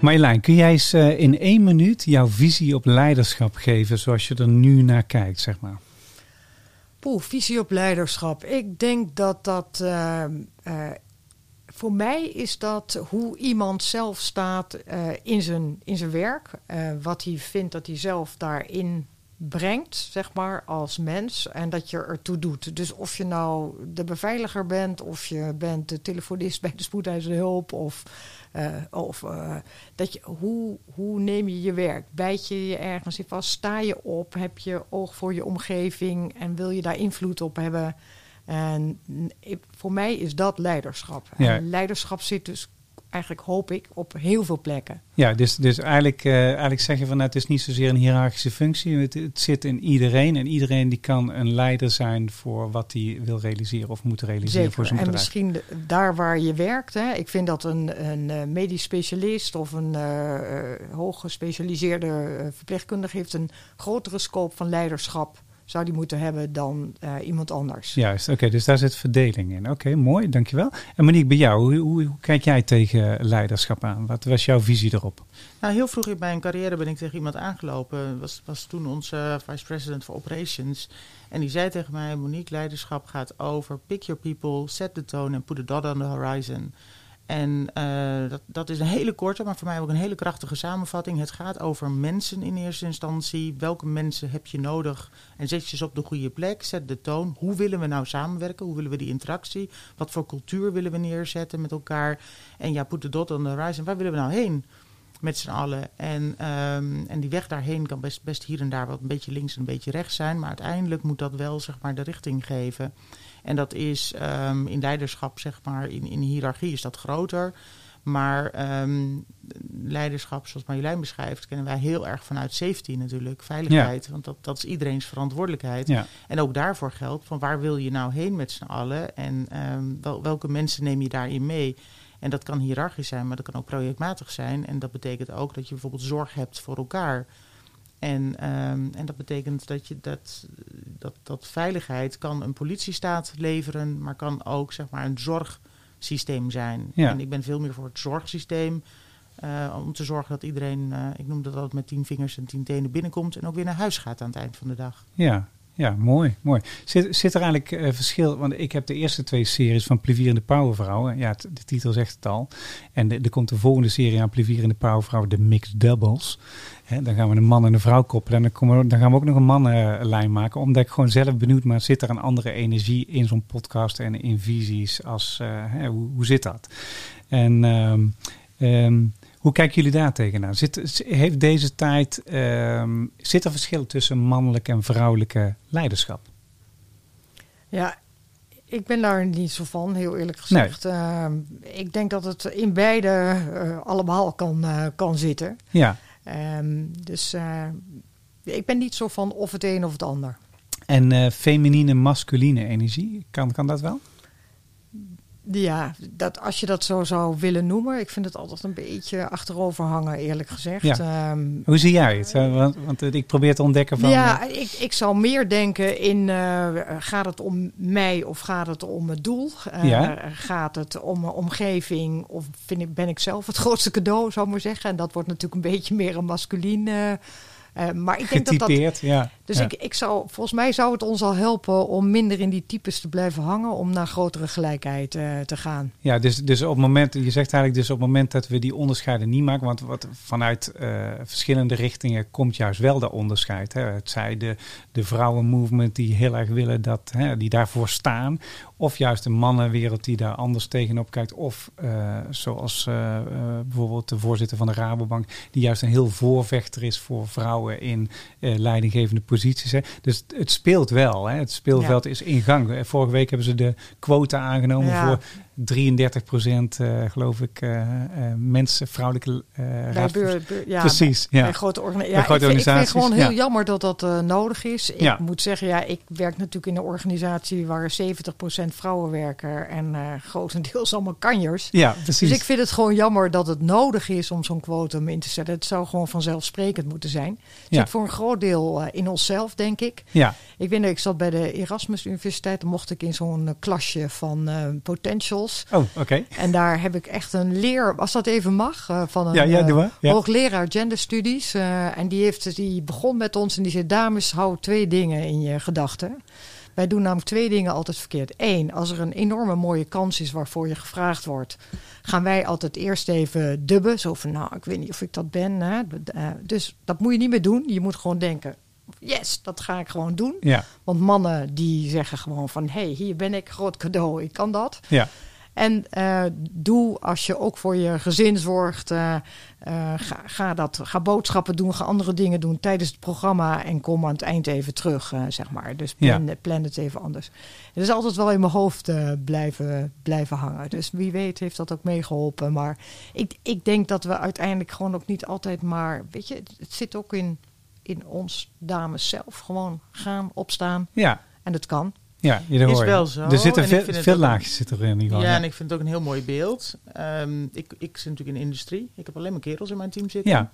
Marjolein, kun jij eens eh, in één minuut jouw visie op leiderschap geven zoals je er nu naar kijkt, zeg maar? Poeh, visie op leiderschap. Ik denk dat dat. eh, eh, voor mij is dat hoe iemand zelf staat eh, in, zijn, in zijn werk. eh, wat hij vindt dat hij zelf daarin brengt, zeg maar, als mens. En dat je ertoe doet. Dus of je nou de beveiliger bent, of je bent de telefonist bij de spoedeisende hulp, of, eh, of eh, dat je, hoe, hoe neem je je werk? Bijt je je ergens in vast? Sta je op? Heb je oog voor je omgeving en wil je daar invloed op hebben? En voor mij is dat leiderschap. Ja. En leiderschap zit dus eigenlijk, hoop ik, op heel veel plekken. Ja, dus, dus eigenlijk, eh, eigenlijk zeg je van nou, het is niet zozeer een hiërarchische functie. Het, het zit in iedereen. En iedereen die kan een leider zijn voor wat hij wil realiseren of moet realiseren voor zijn En bedrijf. misschien de- daar waar je werkt. Hè, ik vind dat een, een eh, medisch specialist of een eh, hooggespecialiseerde verpleegkundige heeft een grotere scope van leiderschap zou die moeten hebben dan eh, iemand anders. Juist, oké, dus daar zit verdeling in. Oké, mooi, dankjewel. En Monique, bij jou, hoe, hoe, hoe kijk jij tegen leiderschap aan? Wat was jouw visie erop? Nou, heel vroeg in mijn carrière ben ik tegen iemand aangelopen. Was, was toen onze vice president voor operations. En die zei tegen mij: Monique, leiderschap gaat over pick your people, set the tone and put a dot on the horizon. En eh, dat, dat is een hele korte, maar voor mij ook een hele krachtige samenvatting. Het gaat over mensen in eerste instantie. Welke mensen heb je nodig? En zet je ze op de goede plek. Zet de toon. Hoe willen we nou samenwerken? Hoe willen we die interactie? Wat voor cultuur willen we neerzetten met elkaar? En ja, put the dot on the horizon. Waar willen we nou heen? Met z'n allen. En, ehm, en die weg daarheen kan best, best hier en daar wat een beetje links en een beetje rechts zijn. Maar uiteindelijk moet dat wel zeg maar, de richting geven. En dat is ehm, in leiderschap, zeg maar, in, in hiërarchie is dat groter. Maar ehm, leiderschap, zoals Marjolein beschrijft, kennen wij heel erg vanuit safety natuurlijk. Veiligheid. Want dat, dat is iedereen's verantwoordelijkheid. Ja, En ook daarvoor geldt van waar wil je nou heen met z'n allen? En wel, welke mensen neem je daarin mee? En dat kan hiërarchisch zijn, maar dat kan ook projectmatig zijn. En dat betekent ook dat je bijvoorbeeld zorg hebt voor elkaar. En, ehm, en dat betekent dat, je dat, dat, dat veiligheid kan een politiestaat leveren, maar kan ook zeg maar, een zorgsysteem zijn. Ja. En ik ben veel meer voor het zorgsysteem. eh, om te zorgen dat iedereen, eh, ik noem dat altijd met tien vingers en tien tenen binnenkomt en ook weer naar huis gaat aan het eind van de dag. ja, ja mooi, mooi. Zit, zit er eigenlijk eh, verschil? Want ik heb de eerste twee series van Plevierende Powervrouwen. Ja, het- de titel zegt het al. En de- er komt de volgende serie aan Plevierende Powervrouwen, de Mixed Doubles. Hè, dan gaan we een man en een vrouw koppelen. En dan, komen we, dan gaan we ook nog een mannenlijn maken. Omdat ik gewoon zelf benieuwd ben, zit er een andere energie in zo'n podcast en in visies? Als, eh, hoe, hoe zit dat? En ehm, hoe kijken jullie daar tegenaan? Zit, heeft deze tijd, ehm, zit er verschil tussen mannelijk en vrouwelijke leiderschap? Ja, ik ben daar niet zo van, heel eerlijk gezegd. Ehm, ik denk dat het in beide eh, allemaal kan, eh, kan zitten. Ja, Ehm, dus eh, ik ben niet zo van of het een of het ander. en feminine, masculine energie, kan, kan dat wel? Ja, dat, als je dat zo zou willen noemen. Ik vind het altijd een beetje achterover hangen, eerlijk gezegd. Ja. Ehm, Hoe zie jij het? Eh, Want, want eh, ik probeer te ontdekken van... ja, eh, ik, ik zou meer denken in gaat het om mij of gaat het om het doel? Ja. Gaat het om een omgeving of vind ik, ben ik zelf het grootste cadeau, zou ik maar zeggen? En dat wordt natuurlijk een beetje meer een masculien. eh, eh, maar ik denk dat dat getypeerd, ja. Dus Ja. ik, ik zou, volgens mij zou het ons al helpen om minder in die types te blijven hangen, om naar grotere gelijkheid eh, te gaan. Ja, dus, dus op het moment, je zegt eigenlijk dus op het moment dat we die onderscheiden niet maken, want wat vanuit eh, verschillende richtingen komt juist wel dat onderscheid. Hè. Het zij de, de vrouwenmovement die heel erg willen dat, hè, die daarvoor staan, of juist de mannenwereld die daar anders tegenop kijkt, of eh, zoals bijvoorbeeld de voorzitter van de Rabobank, die juist een heel voorvechter is voor vrouwen in leidinggevende posities. Hè. Dus het speelt wel, hè. het speelveld is in gang. Vorige week hebben ze de quota aangenomen Ja. voor 33 procent, eh, geloof ik, eh, eh, mensen, vrouwelijke Bij, raad- ja, Precies, bij ja. grote, Bij ik, vind, ik vind het organisaties, gewoon heel ja. jammer dat dat nodig is. Ik Ja. moet zeggen, ja, ik werk natuurlijk in een organisatie waar 70% vrouwen werken en grotendeels allemaal kanjers. Ja, precies. Dus ik vind het gewoon jammer dat het nodig is om zo'n quotum in te zetten. Het zou gewoon vanzelfsprekend moeten zijn. Het Ja. zit voor een groot deel in onszelf, denk ik. ja, Ik nog, ik zat bij de Erasmus Universiteit. Dan mocht ik in zo'n klasje van eh, oh, oké. En daar heb ik echt een leer, als dat even mag, eh, van een Ja, ja, eh, doe. Ja. hoogleraar genderstudies. eh en die, heeft, die begon met ons en die zei: Dames, hou twee dingen in je gedachten. Wij doen namelijk twee dingen altijd verkeerd. Eén, als er een enorme mooie kans is waarvoor je gevraagd wordt, gaan wij altijd eerst even dubben. Zo van: Nou, ik weet niet of ik dat ben. Hè. Dus dat moet je niet meer doen. Je moet gewoon denken: Yes, dat ga ik gewoon doen. Ja, Want mannen die zeggen gewoon van... hé, hey, hier ben ik, groot cadeau, ik kan dat. ja, En eh, doe als je ook voor je gezin zorgt... eh, eh, ga, ga, dat, ga boodschappen doen, ga andere dingen doen tijdens het programma... en kom aan het eind even terug, zeg maar. Dus plan, plan het even anders. Het is altijd wel in mijn hoofd blijven, blijven hangen. Dus wie weet heeft dat ook meegeholpen. Maar ik, ik denk dat we uiteindelijk gewoon ook niet altijd maar... weet je, het, het zit ook in, in ons dames zelf. Gewoon gaan, opstaan. ja. En dat kan. Ja, je Is wel zo. Er zitten veel, laagjes zitten er in ieder geval. Ja, en ik vind het ook een heel mooi beeld. Ehm, ik, ik zit natuurlijk in de industrie. Ik heb alleen maar kerels in mijn team zitten. ja,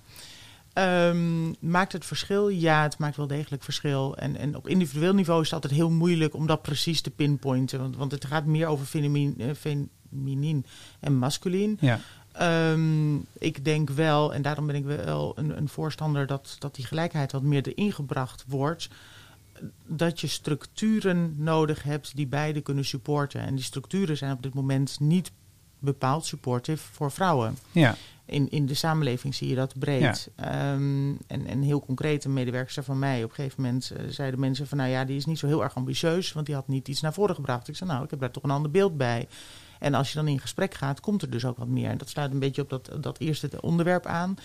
Ehm, maakt het verschil? Ja, het maakt wel degelijk verschil. En, en op individueel niveau is het altijd heel moeilijk om dat precies te pinpointen. Want, want het gaat meer over feminien, eh, feminien en masculien. ja, Ehm, ik denk wel, en daarom ben ik wel een, een voorstander dat, dat die gelijkheid wat meer erin gebracht wordt. Dat je structuren nodig hebt die beide kunnen supporten. En die structuren zijn op dit moment niet bepaald supportive voor vrouwen. ja, In, in de samenleving zie je dat breed. Ehm, en, en heel concreet, een medewerker van mij, op een gegeven moment eh, zeiden mensen van, nou ja, die is niet zo heel erg ambitieus, want die had niet iets naar voren gebracht. Ik zei, nou, ik heb daar toch een ander beeld bij. En als je dan in gesprek gaat, komt er dus ook wat meer. En dat sluit een beetje op dat, dat eerste onderwerp aan.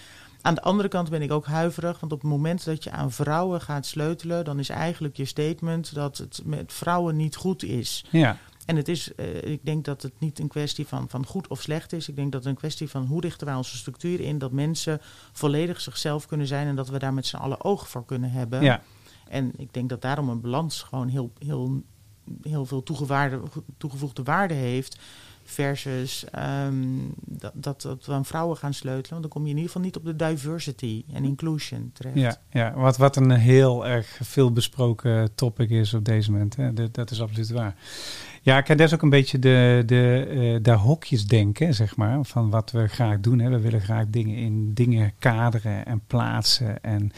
Aan de andere kant ben ik ook huiverig, want op het moment dat je aan vrouwen gaat sleutelen, dan is eigenlijk je statement dat het met vrouwen niet goed is. ja, En het is, eh, ik denk dat het niet een kwestie van, van goed of slecht is. Ik denk dat het een kwestie van hoe richten wij onze structuur in. Dat mensen volledig zichzelf kunnen zijn en dat we daar met z'n allen oog voor kunnen hebben. ja, En ik denk dat daarom een balans gewoon heel, heel, heel veel toegewaarde, toegevoegde waarde heeft. Versus ehm, dat, dat, dat we aan vrouwen gaan sleutelen. Want dan kom je in ieder geval niet op de diversity en inclusion terecht. ja, ja. Wat, wat een heel erg veel besproken topic is op deze moment. Hè. Dat, is absoluut waar. Ja, kijk, dat is ook een beetje de, de, eh de hokjes denken, zeg maar, van wat we graag doen. Hè. We willen graag dingen in dingen kaderen en plaatsen. En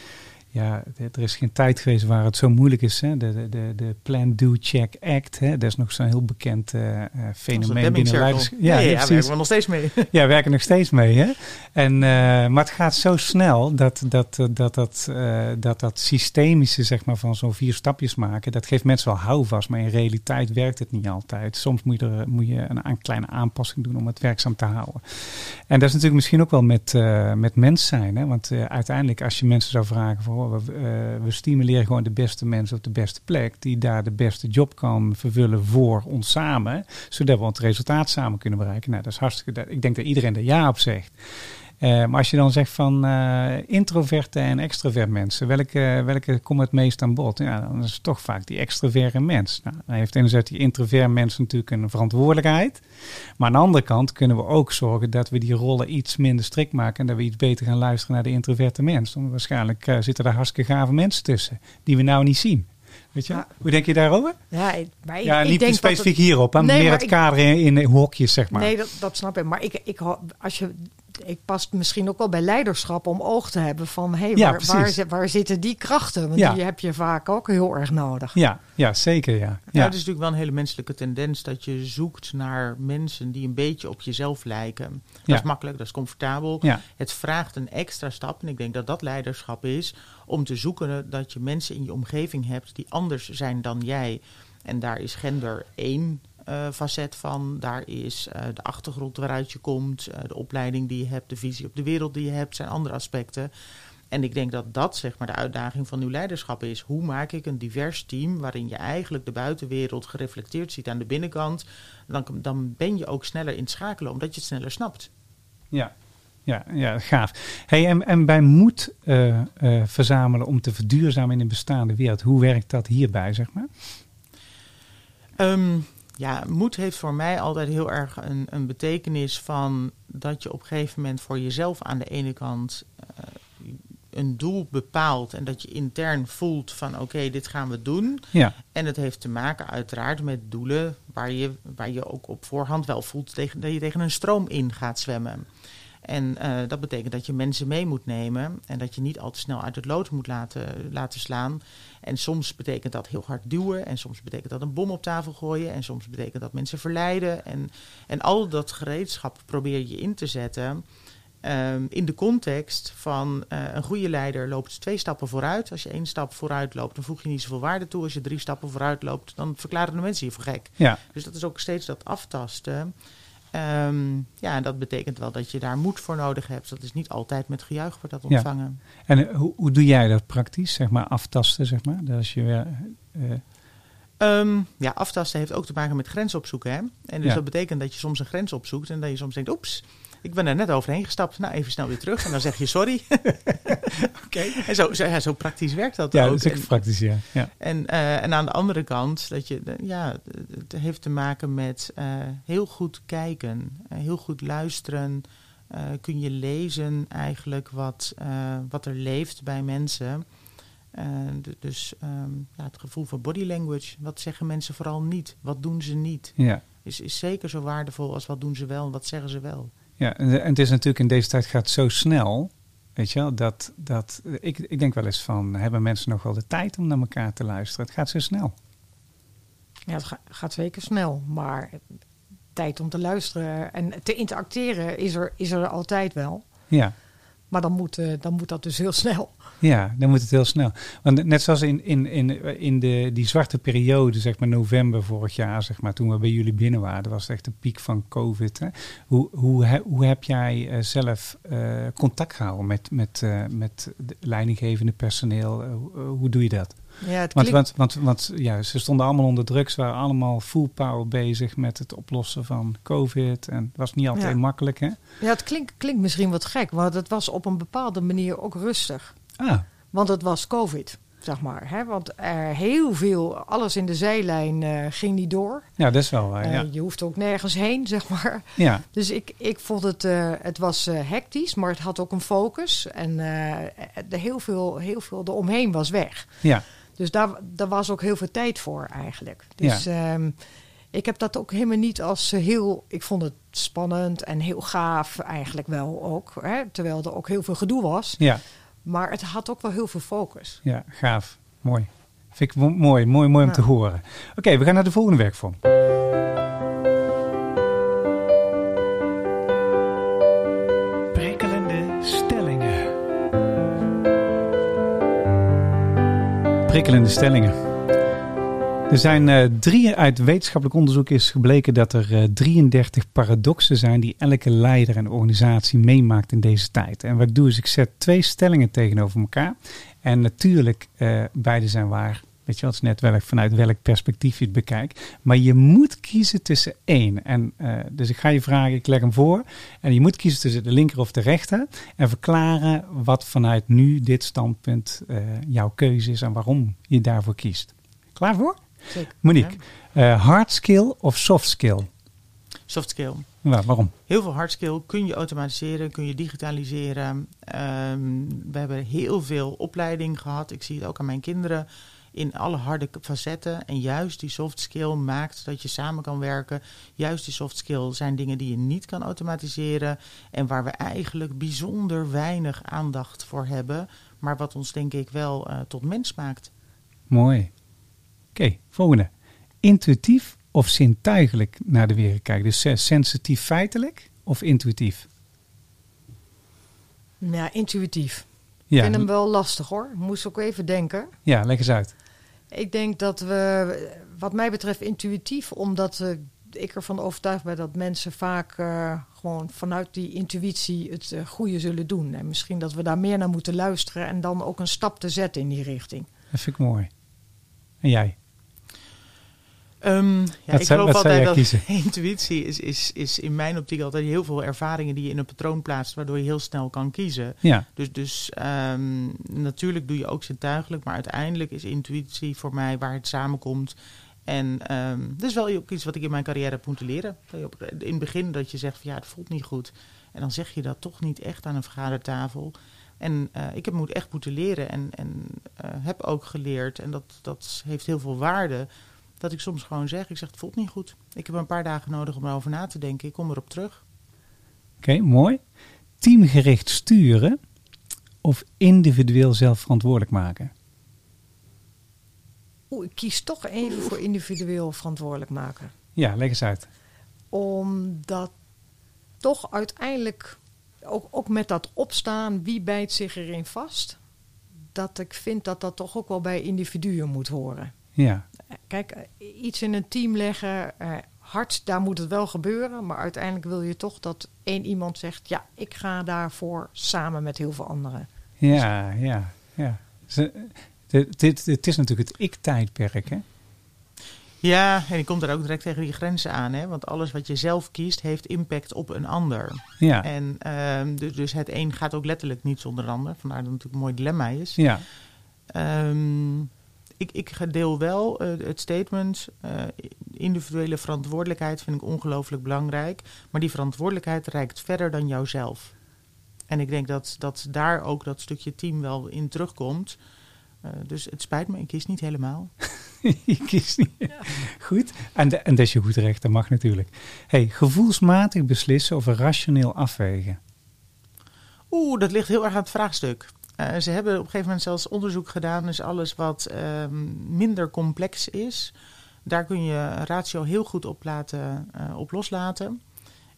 ja, er is geen tijd geweest waar het zo moeilijk is. Hè. De, de, de, Plan, Do, Check, Act. Hè. Dat is nog zo'n heel bekend eh, eh, fenomeen binnen Circle. leiders. Ja, ja, ja, daar precies. werken we nog steeds mee. Ja, we werken nog steeds mee. Hè? En, eh, maar het gaat zo snel dat dat, dat, dat, dat, dat systemische zeg maar, van zo'n vier stapjes maken, dat geeft mensen wel houvast. Maar in realiteit werkt het niet altijd. Soms moet je, er, moet je een, een kleine aanpassing doen om het werkzaam te houden. En dat is natuurlijk misschien ook wel met, met mens zijn. Hè? Want uiteindelijk als je mensen zou vragen van, we, eh, we stimuleren gewoon de beste mensen op de beste plek, die daar de beste job kan vervullen voor ons samen, zodat we het resultaat samen kunnen bereiken. Nou, dat is hartstikke. Ik denk dat iedereen er ja op zegt. Eh, maar als je dan zegt van eh, introverte en extrovert mensen, welke, welke komt het meest aan bod? Ja, dan is het toch vaak die extroverte mens. Nou, dan heeft enerzijds die introvert mens natuurlijk een verantwoordelijkheid. Maar aan de andere kant kunnen we ook zorgen dat we die rollen iets minder strikt maken en dat we iets beter gaan luisteren naar de introverte mens. Want waarschijnlijk eh, zitten er hartstikke gave mensen tussen die we nou niet zien. Weet je? Ja. Hoe denk je daarover? Ja, ik, maar ik- ja, ik niet denk specifiek het- hierop, Nee, meer het ik- kader in, in hokjes, zeg maar. Nee, dat, dat snap ik. Maar ik, ik, als je ik past misschien ook wel bij leiderschap om oog te hebben van hey, Ja, waar, waar, zitten die krachten? Want Ja. die heb je vaak ook heel erg nodig. Ja, ja zeker ja. Ja, ja. het is natuurlijk wel een hele menselijke tendens dat je zoekt naar mensen die een beetje op jezelf lijken. Dat Ja. is makkelijk, dat is comfortabel. ja. Het vraagt een extra stap, en ik denk dat dat leiderschap is, om te zoeken dat je mensen in je omgeving hebt die anders zijn dan jij. En daar is gender één eh, facet van. Daar is eh, de achtergrond waaruit je komt, eh, de opleiding die je hebt, de visie op de wereld die je hebt, zijn andere aspecten. En ik denk dat dat zeg maar de uitdaging van uw leiderschap is. Hoe maak ik een divers team waarin je eigenlijk de buitenwereld gereflecteerd ziet aan de binnenkant? Dan, dan ben je ook sneller in het schakelen, omdat je het sneller snapt. Ja, ja, ja gaaf. Hey, en, en bij moed verzamelen om te verduurzamen in een bestaande wereld, hoe werkt dat hierbij, zeg maar? Ehm, ja, moed heeft voor mij altijd heel erg een, een betekenis van dat je op een gegeven moment voor jezelf aan de ene kant eh, een doel bepaalt en dat je intern voelt van oké, dit gaan we doen. Ja, En het heeft te maken uiteraard met doelen waar je, waar je ook op voorhand wel voelt tegen, dat je tegen een stroom in gaat zwemmen. En eh, dat betekent dat je mensen mee moet nemen en dat je niet al te snel uit het lood moet laten, laten slaan. En soms betekent dat heel hard duwen en soms betekent dat een bom op tafel gooien en soms betekent dat mensen verleiden. En, en al dat gereedschap probeer je in te zetten ehm, in de context van eh, een goede leider loopt twee stappen vooruit. Als je één stap vooruit loopt, dan voeg je niet zoveel waarde toe. Als je drie stappen vooruit loopt, dan verklaren de mensen je voor gek. ja, Dus dat is ook steeds dat aftasten. Ehm, ja, en dat betekent wel dat je daar moed voor nodig hebt. Dat is niet altijd met gejuich wordt dat Ja. ontvangen. en eh, hoe, hoe doe jij dat praktisch, zeg maar, aftasten, zeg maar? Dat als je weer, eh, Ehm, ja, aftasten heeft ook te maken met grens opzoeken. Hè? En dus Ja. dat betekent dat je soms een grens opzoekt en dat je soms denkt, oeps, ik ben er net overheen gestapt. Nou, even snel weer terug en dan zeg je sorry. Oké. En zo, zo, ja, zo praktisch werkt dat ja, ook. dat is ook praktisch, ja. ja. En, eh, en aan de andere kant, dat je, ja, het heeft te maken met eh, heel goed kijken, eh, heel goed luisteren. Kun je lezen eigenlijk wat, wat er leeft bij mensen. Dus ehm, ja, het gevoel van body language. Wat zeggen mensen vooral niet? Wat doen ze niet? ja. Is, is zeker zo waardevol als wat doen ze wel en wat zeggen ze wel. Ja, en en het is natuurlijk in deze tijd gaat zo snel, weet je wel, dat, dat ik, ik denk wel eens van, hebben mensen nog wel de tijd om naar elkaar te luisteren? Het gaat zo snel. Ja, het ga- gaat zeker snel, maar tijd om te luisteren en te interacteren is er, is er altijd wel. Ja, Maar dan moet, eh, dan moet dat dus heel snel. ja, dan moet het heel snel. Want net zoals in, in, in, in de, die zwarte periode, zeg maar november vorig jaar, zeg maar, toen we bij jullie binnen waren, was echt de piek van COVID. Hè? Hoe, hoe, hoe heb jij eh, zelf eh, contact gehouden met, met, eh, met de leidinggevende personeel? Hoe doe je dat? Ja, het Want, klinkt, want, want, want ja, ze stonden allemaal onder druk. Ze waren allemaal full power bezig met het oplossen van COVID. En het was niet altijd Ja. makkelijk, hè? ja, het klinkt, klinkt misschien wat gek, maar het was op een bepaalde manier ook rustig. Ah, Want het was COVID, zeg maar. Hè? Want er heel veel, alles in de zijlijn eh, ging niet door. ja, dat is wel waar. Eh, ja. Je hoeft ook nergens heen, zeg maar. ja, Dus ik, ik vond het, eh, het was hectisch, maar het had ook een focus. En de heel, veel, heel veel eromheen was weg. ja, Dus daar, daar was ook heel veel tijd voor eigenlijk. Dus ehm, ik heb dat ook helemaal niet als heel... Ik vond het spannend en heel gaaf eigenlijk wel ook. Hè? Terwijl er ook heel veel gedoe was. ja, Maar het had ook wel heel veel focus. ja, gaaf. Mooi. Vind ik mo- mooi, mooi, mooi om Ja. te horen. Oké, we gaan naar de volgende werkvorm. Prikkelende stellingen. Er zijn eh, drie uit wetenschappelijk onderzoek is gebleken dat er eh, 33 paradoxen zijn die elke leider en organisatie meemaakt in deze tijd. En wat ik doe is ik zet twee stellingen tegenover elkaar. En natuurlijk, eh, beide zijn waar. Weet je wel, het is net welk, vanuit welk perspectief je het bekijkt. Maar je moet kiezen tussen één. En, eh, dus ik ga je vragen, ik leg hem voor. En je moet kiezen tussen de linker of de rechter. En verklaren wat vanuit nu dit standpunt eh, jouw keuze is en waarom je daarvoor kiest. Klaar voor? Zeker. Monique, eh, hard skill of soft skill? Soft skill. Wa- waarom? Heel veel hard skill kun je automatiseren, kun je digitaliseren. Ehm, we hebben heel veel opleiding gehad. Ik zie het ook aan mijn kinderen. In alle harde facetten. En juist die soft skill maakt dat je samen kan werken. Juist die soft skill zijn dingen die je niet kan automatiseren. En waar we eigenlijk bijzonder weinig aandacht voor hebben. Maar wat ons denk ik wel eh, tot mens maakt. Mooi. Oké, volgende. Intuïtief of zintuigelijk naar de wereld kijken? Dus eh, sensitief feitelijk of intuïtief? Ja, intuïtief. Ik Ja, vind hem wel lastig hoor. Moest ook even denken. ja leg eens uit. Ik denk dat we, wat mij betreft, intuïtief, omdat eh, ik ervan overtuigd ben dat mensen vaak eh, gewoon vanuit die intuïtie het eh, goede zullen doen. En misschien dat we daar meer naar moeten luisteren en dan ook een stap te zetten in die richting. Dat vind ik mooi. En jij? Ehm, ja, ik zou- geloof altijd dat kiezen? intuïtie is, is, is in mijn optiek altijd heel veel ervaringen die je in een patroon plaatst, waardoor je heel snel kan kiezen. Ja, Dus, dus ehm, natuurlijk doe je ook zintuigelijk, maar uiteindelijk is intuïtie voor mij waar het samenkomt. En ehm dat is wel ook iets wat ik in mijn carrière heb moeten leren. In het begin dat je zegt van ja, het voelt niet goed. En dan zeg je dat toch niet echt aan een vergadertafel. En eh, ik heb moet echt moeten leren en, en eh, heb ook geleerd. En dat, dat heeft heel veel waarde. Dat ik soms gewoon zeg, ik zeg het voelt niet goed. Ik heb een paar dagen nodig om erover na te denken. Ik kom erop terug. oké, mooi. Teamgericht sturen of individueel zelf verantwoordelijk maken? Oeh, ik kies toch even voor individueel verantwoordelijk maken. Ja, leg eens uit. Omdat toch uiteindelijk, ook, ook met dat opstaan, wie bijt zich erin vast? Dat ik vind dat dat toch ook wel bij individuen moet horen. Ja, Kijk, iets in een team leggen, eh, hard, daar moet het wel gebeuren. Maar uiteindelijk wil je toch dat één iemand zegt: Ja, ik ga daarvoor samen met heel veel anderen. ja, ja. ja. Ze- dit, dit, het is natuurlijk het ik-tijdperk, hè? Ja, en ik kom daar ook direct tegen die grenzen aan. Hè? Want alles wat je zelf kiest, heeft impact op een ander. Ja, En ehm, dus, dus het een gaat ook letterlijk niet zonder de ander. Vandaar dat het natuurlijk een mooi dilemma is. ja, Ehm, ik, ik deel wel eh, het statement. eh, individuele verantwoordelijkheid vind ik ongelooflijk belangrijk. Maar die verantwoordelijkheid reikt verder dan jouzelf. En ik denk dat, dat daar ook dat stukje team wel in terugkomt. Eh, dus het spijt me, ik kies niet helemaal. je kiest niet. Goed. En, de- en dat is je goed recht, dat mag natuurlijk. Hey, gevoelsmatig beslissen of rationeel afwegen. Oeh, dat ligt heel erg aan het vraagstuk. Eh, ze hebben op een gegeven moment zelfs onderzoek gedaan. Dus alles wat ehm, minder complex is, daar kun je ratio heel goed op, laten, op loslaten.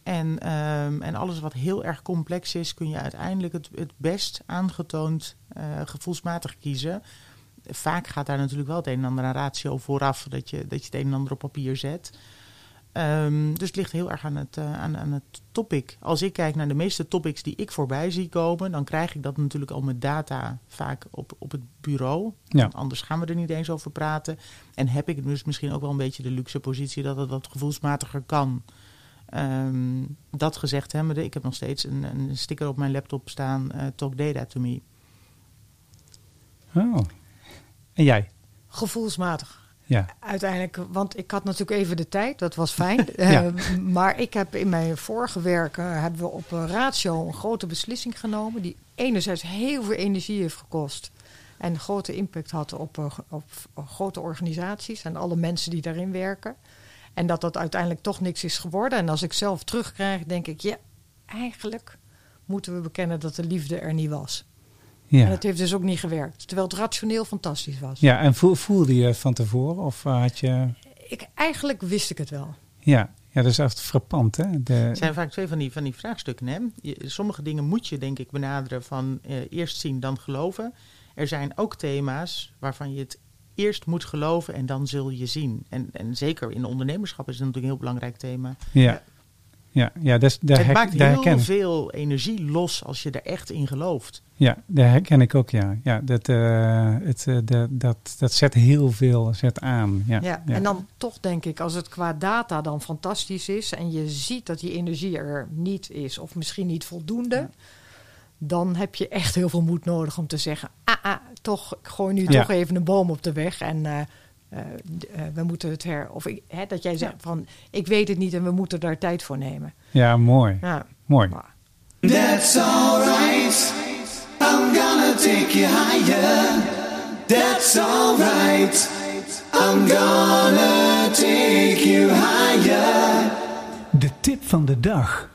En, ehm, en alles wat heel erg complex is, kun je uiteindelijk het, het best aangetoond eh, gevoelsmatig kiezen. Vaak gaat daar natuurlijk wel het een en ander aan ratio vooraf, dat je, dat je het een en ander op papier zet. Ehm, dus het ligt heel erg aan het, eh, aan, aan het topic. Als ik kijk naar de meeste topics die ik voorbij zie komen, dan krijg ik dat natuurlijk al met data vaak op, op het bureau. Ja. Anders gaan we er niet eens over praten. En heb ik dus misschien ook wel een beetje de luxe positie dat het wat gevoelsmatiger kan. Ehm, dat gezegd hebbende, ik heb nog steeds een, een sticker op mijn laptop staan, eh, Talk Data to Me. Oh. En jij? Gevoelsmatig. Ja. Uiteindelijk, want ik had natuurlijk even de tijd, dat was fijn. Ja. Eh, maar ik heb in mijn vorige werk eh, hebben we op een ratio een grote beslissing genomen. Die enerzijds heel veel energie heeft gekost. En grote impact had op, eh, op, op grote organisaties en alle mensen die daarin werken. En dat dat uiteindelijk toch niks is geworden. En als ik zelf terugkrijg, denk ik, ja, eigenlijk moeten we bekennen dat de liefde er niet was. En Ja. het heeft dus ook niet gewerkt. Terwijl het rationeel fantastisch was. ja, en voel- voelde je van tevoren of had je... Ik, eigenlijk wist ik het wel. Ja, ja dat is echt frappant, hè? De, Het zijn vaak twee van die, van die vraagstukken. Hè? Je- sommige dingen moet je denk ik benaderen van eh, eerst zien, dan geloven. Er zijn ook thema's waarvan je het eerst moet geloven en dan zul je zien. En, en zeker in ondernemerschap is het natuurlijk een heel belangrijk thema. ja. Ja, ja, dat is, daar, het maakt heel veel energie los als je er echt in gelooft. Ja, daar herken ik ook, ja. ja dat, eh, het, eh, dat, dat, dat zet heel veel zet aan. Ja, Ja, En dan toch denk ik, als het qua data dan fantastisch is en je ziet dat die energie er niet is of misschien niet voldoende, dan heb je echt heel veel moed nodig om te zeggen, ah, ah toch, ik gooi nu Ja. toch even een boom op de weg en eh, we moeten het her... Of ik, hè, dat jij zegt van, ik weet het niet en we moeten daar tijd voor nemen. ja mooi. Ja, Mooi. maar- That's alright. Take you higher. That's alright. I'm gonna take you higher. De tip van de dag.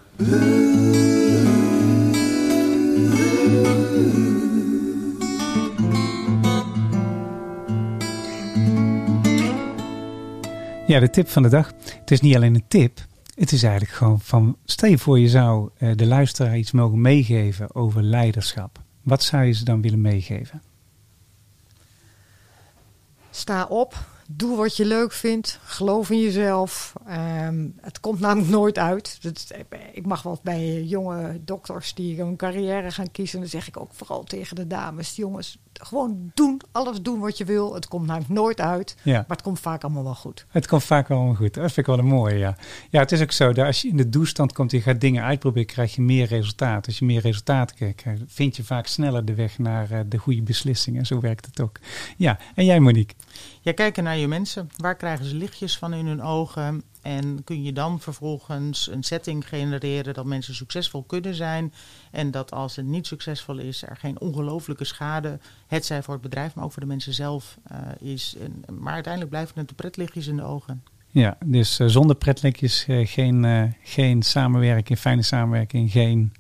Ja, de tip van de dag. Het is niet alleen een tip. Het is eigenlijk gewoon van, stel je voor je zou eh, de luisteraar iets mogen meegeven over leiderschap. Wat zou je ze dan willen meegeven? Sta op, doe wat je leuk vindt, geloof in jezelf. Ehm, het komt namelijk nooit uit. Dat, ik mag wel bij jonge dokters die een carrière gaan kiezen. Dan zeg ik ook vooral tegen de dames, jongens, gewoon doen, alles doen wat je wil. Het komt namelijk nooit uit, Ja. maar het komt vaak allemaal wel goed. Het komt vaak allemaal goed. Dat vind ik wel een mooie, ja. Ja, het is ook zo dat als je in de doestand komt en je gaat dingen uitproberen, krijg je meer resultaat. Als je meer resultaat krijgt, vind je vaak sneller de weg naar eh, de goede beslissingen. Zo werkt het ook. Ja, en jij Monique? Ja, kijken naar je mensen. Waar krijgen ze lichtjes van in hun ogen? En kun je dan vervolgens een setting genereren dat mensen succesvol kunnen zijn. En dat als het niet succesvol is, er geen ongelooflijke schade, het zij voor het bedrijf, maar ook voor de mensen zelf eh, is. En, maar uiteindelijk blijven het de pretlichtjes in de ogen. Ja, dus eh, zonder pretlikjes eh, geen, geen samenwerking, fijne samenwerking, geen...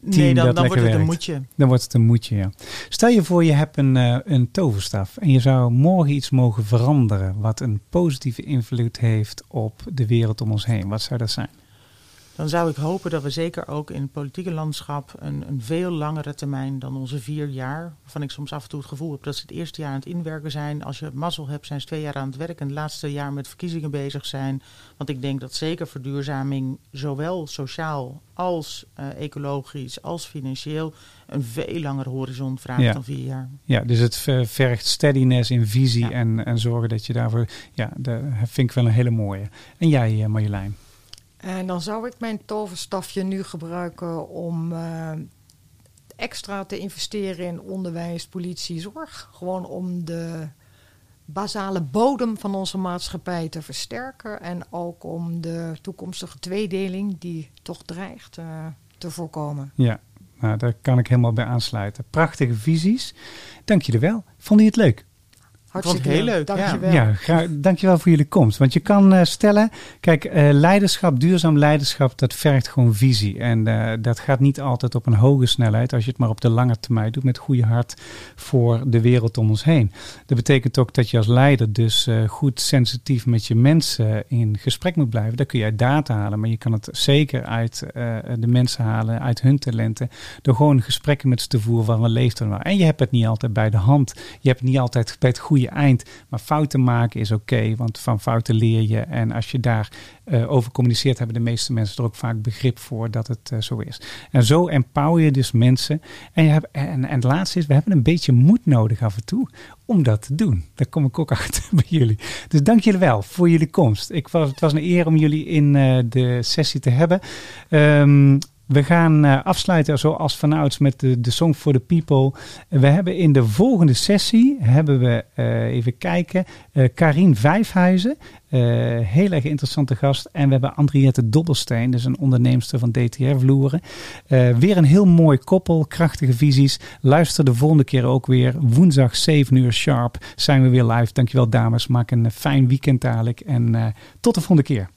nee, dan, dat dan wordt het een moedje. Dan wordt het een moedje, ja. Stel je voor je hebt een, eh, een toverstaf en je zou morgen iets mogen veranderen wat een positieve invloed heeft op de wereld om ons heen. Wat zou dat zijn? Dan zou ik hopen dat we zeker ook in het politieke landschap een, een veel langere termijn dan onze vier jaar, waarvan ik soms af en toe het gevoel heb dat ze het eerste jaar aan het inwerken zijn. Als je mazzel hebt, zijn ze twee jaar aan het werk en het laatste jaar met verkiezingen bezig zijn. Want ik denk dat zeker verduurzaming, zowel sociaal als eh, ecologisch als financieel, een veel langere horizon vraagt Ja. dan vier jaar. Ja, dus het ver- vergt steadiness in visie Ja. en, en zorgen dat je daarvoor... Ja, dat vind ik wel een hele mooie. En jij eh, Marjolein? En dan zou ik mijn toverstafje nu gebruiken om eh, extra te investeren in onderwijs, politie, zorg. Gewoon om de basale bodem van onze maatschappij te versterken. En ook om de toekomstige tweedeling die toch dreigt eh, te voorkomen. Ja, nou, daar kan ik helemaal bij aansluiten. Prachtige visies. Dank jullie wel. Vonden jullie het leuk? Hartstikke heel leuk, ja. Dankjewel. Ja, gra- dankjewel voor jullie komst. Want je kan eh, stellen, kijk, eh, leiderschap, duurzaam leiderschap, dat vergt gewoon visie. En eh, dat gaat niet altijd op een hoge snelheid, als je het maar op de lange termijn doet met goede hart voor de wereld om ons heen. Dat betekent ook dat je als leider dus eh, goed sensitief met je mensen in gesprek moet blijven. Daar kun je uit data halen, maar je kan het zeker uit eh, de mensen halen, uit hun talenten, door gewoon gesprekken met ze te voeren van wat leeft er nou. En je hebt het niet altijd bij de hand. Je hebt het niet altijd bij het goede eind. Maar fouten maken is oké, want van fouten leer je. En als je daar eh, over communiceert, hebben de meeste mensen er ook vaak begrip voor dat het eh, zo is. En zo empower je dus mensen. En, je hebt, en, en het laatste is, we hebben een beetje moed nodig af en toe om dat te doen. Daar kom ik ook achter bij jullie. Dus dank jullie wel voor jullie komst. Ik was, het was een eer om jullie in eh, de sessie te hebben. Ehm, we gaan eh, afsluiten zoals vanouds met de, Song for the People. We hebben in de volgende sessie, hebben we, eh, even kijken, eh Karien Vijfhuizen. Heel erg interessante gast. En we hebben Andriette Dobbelsteen, dus een onderneemster van DTR-vloeren. Eh, weer een heel mooi koppel, krachtige visies. Luister de volgende keer ook weer. Woensdag 7 uur sharp zijn we weer live. Dankjewel dames, maak een fijn weekend dadelijk. En tot de volgende keer.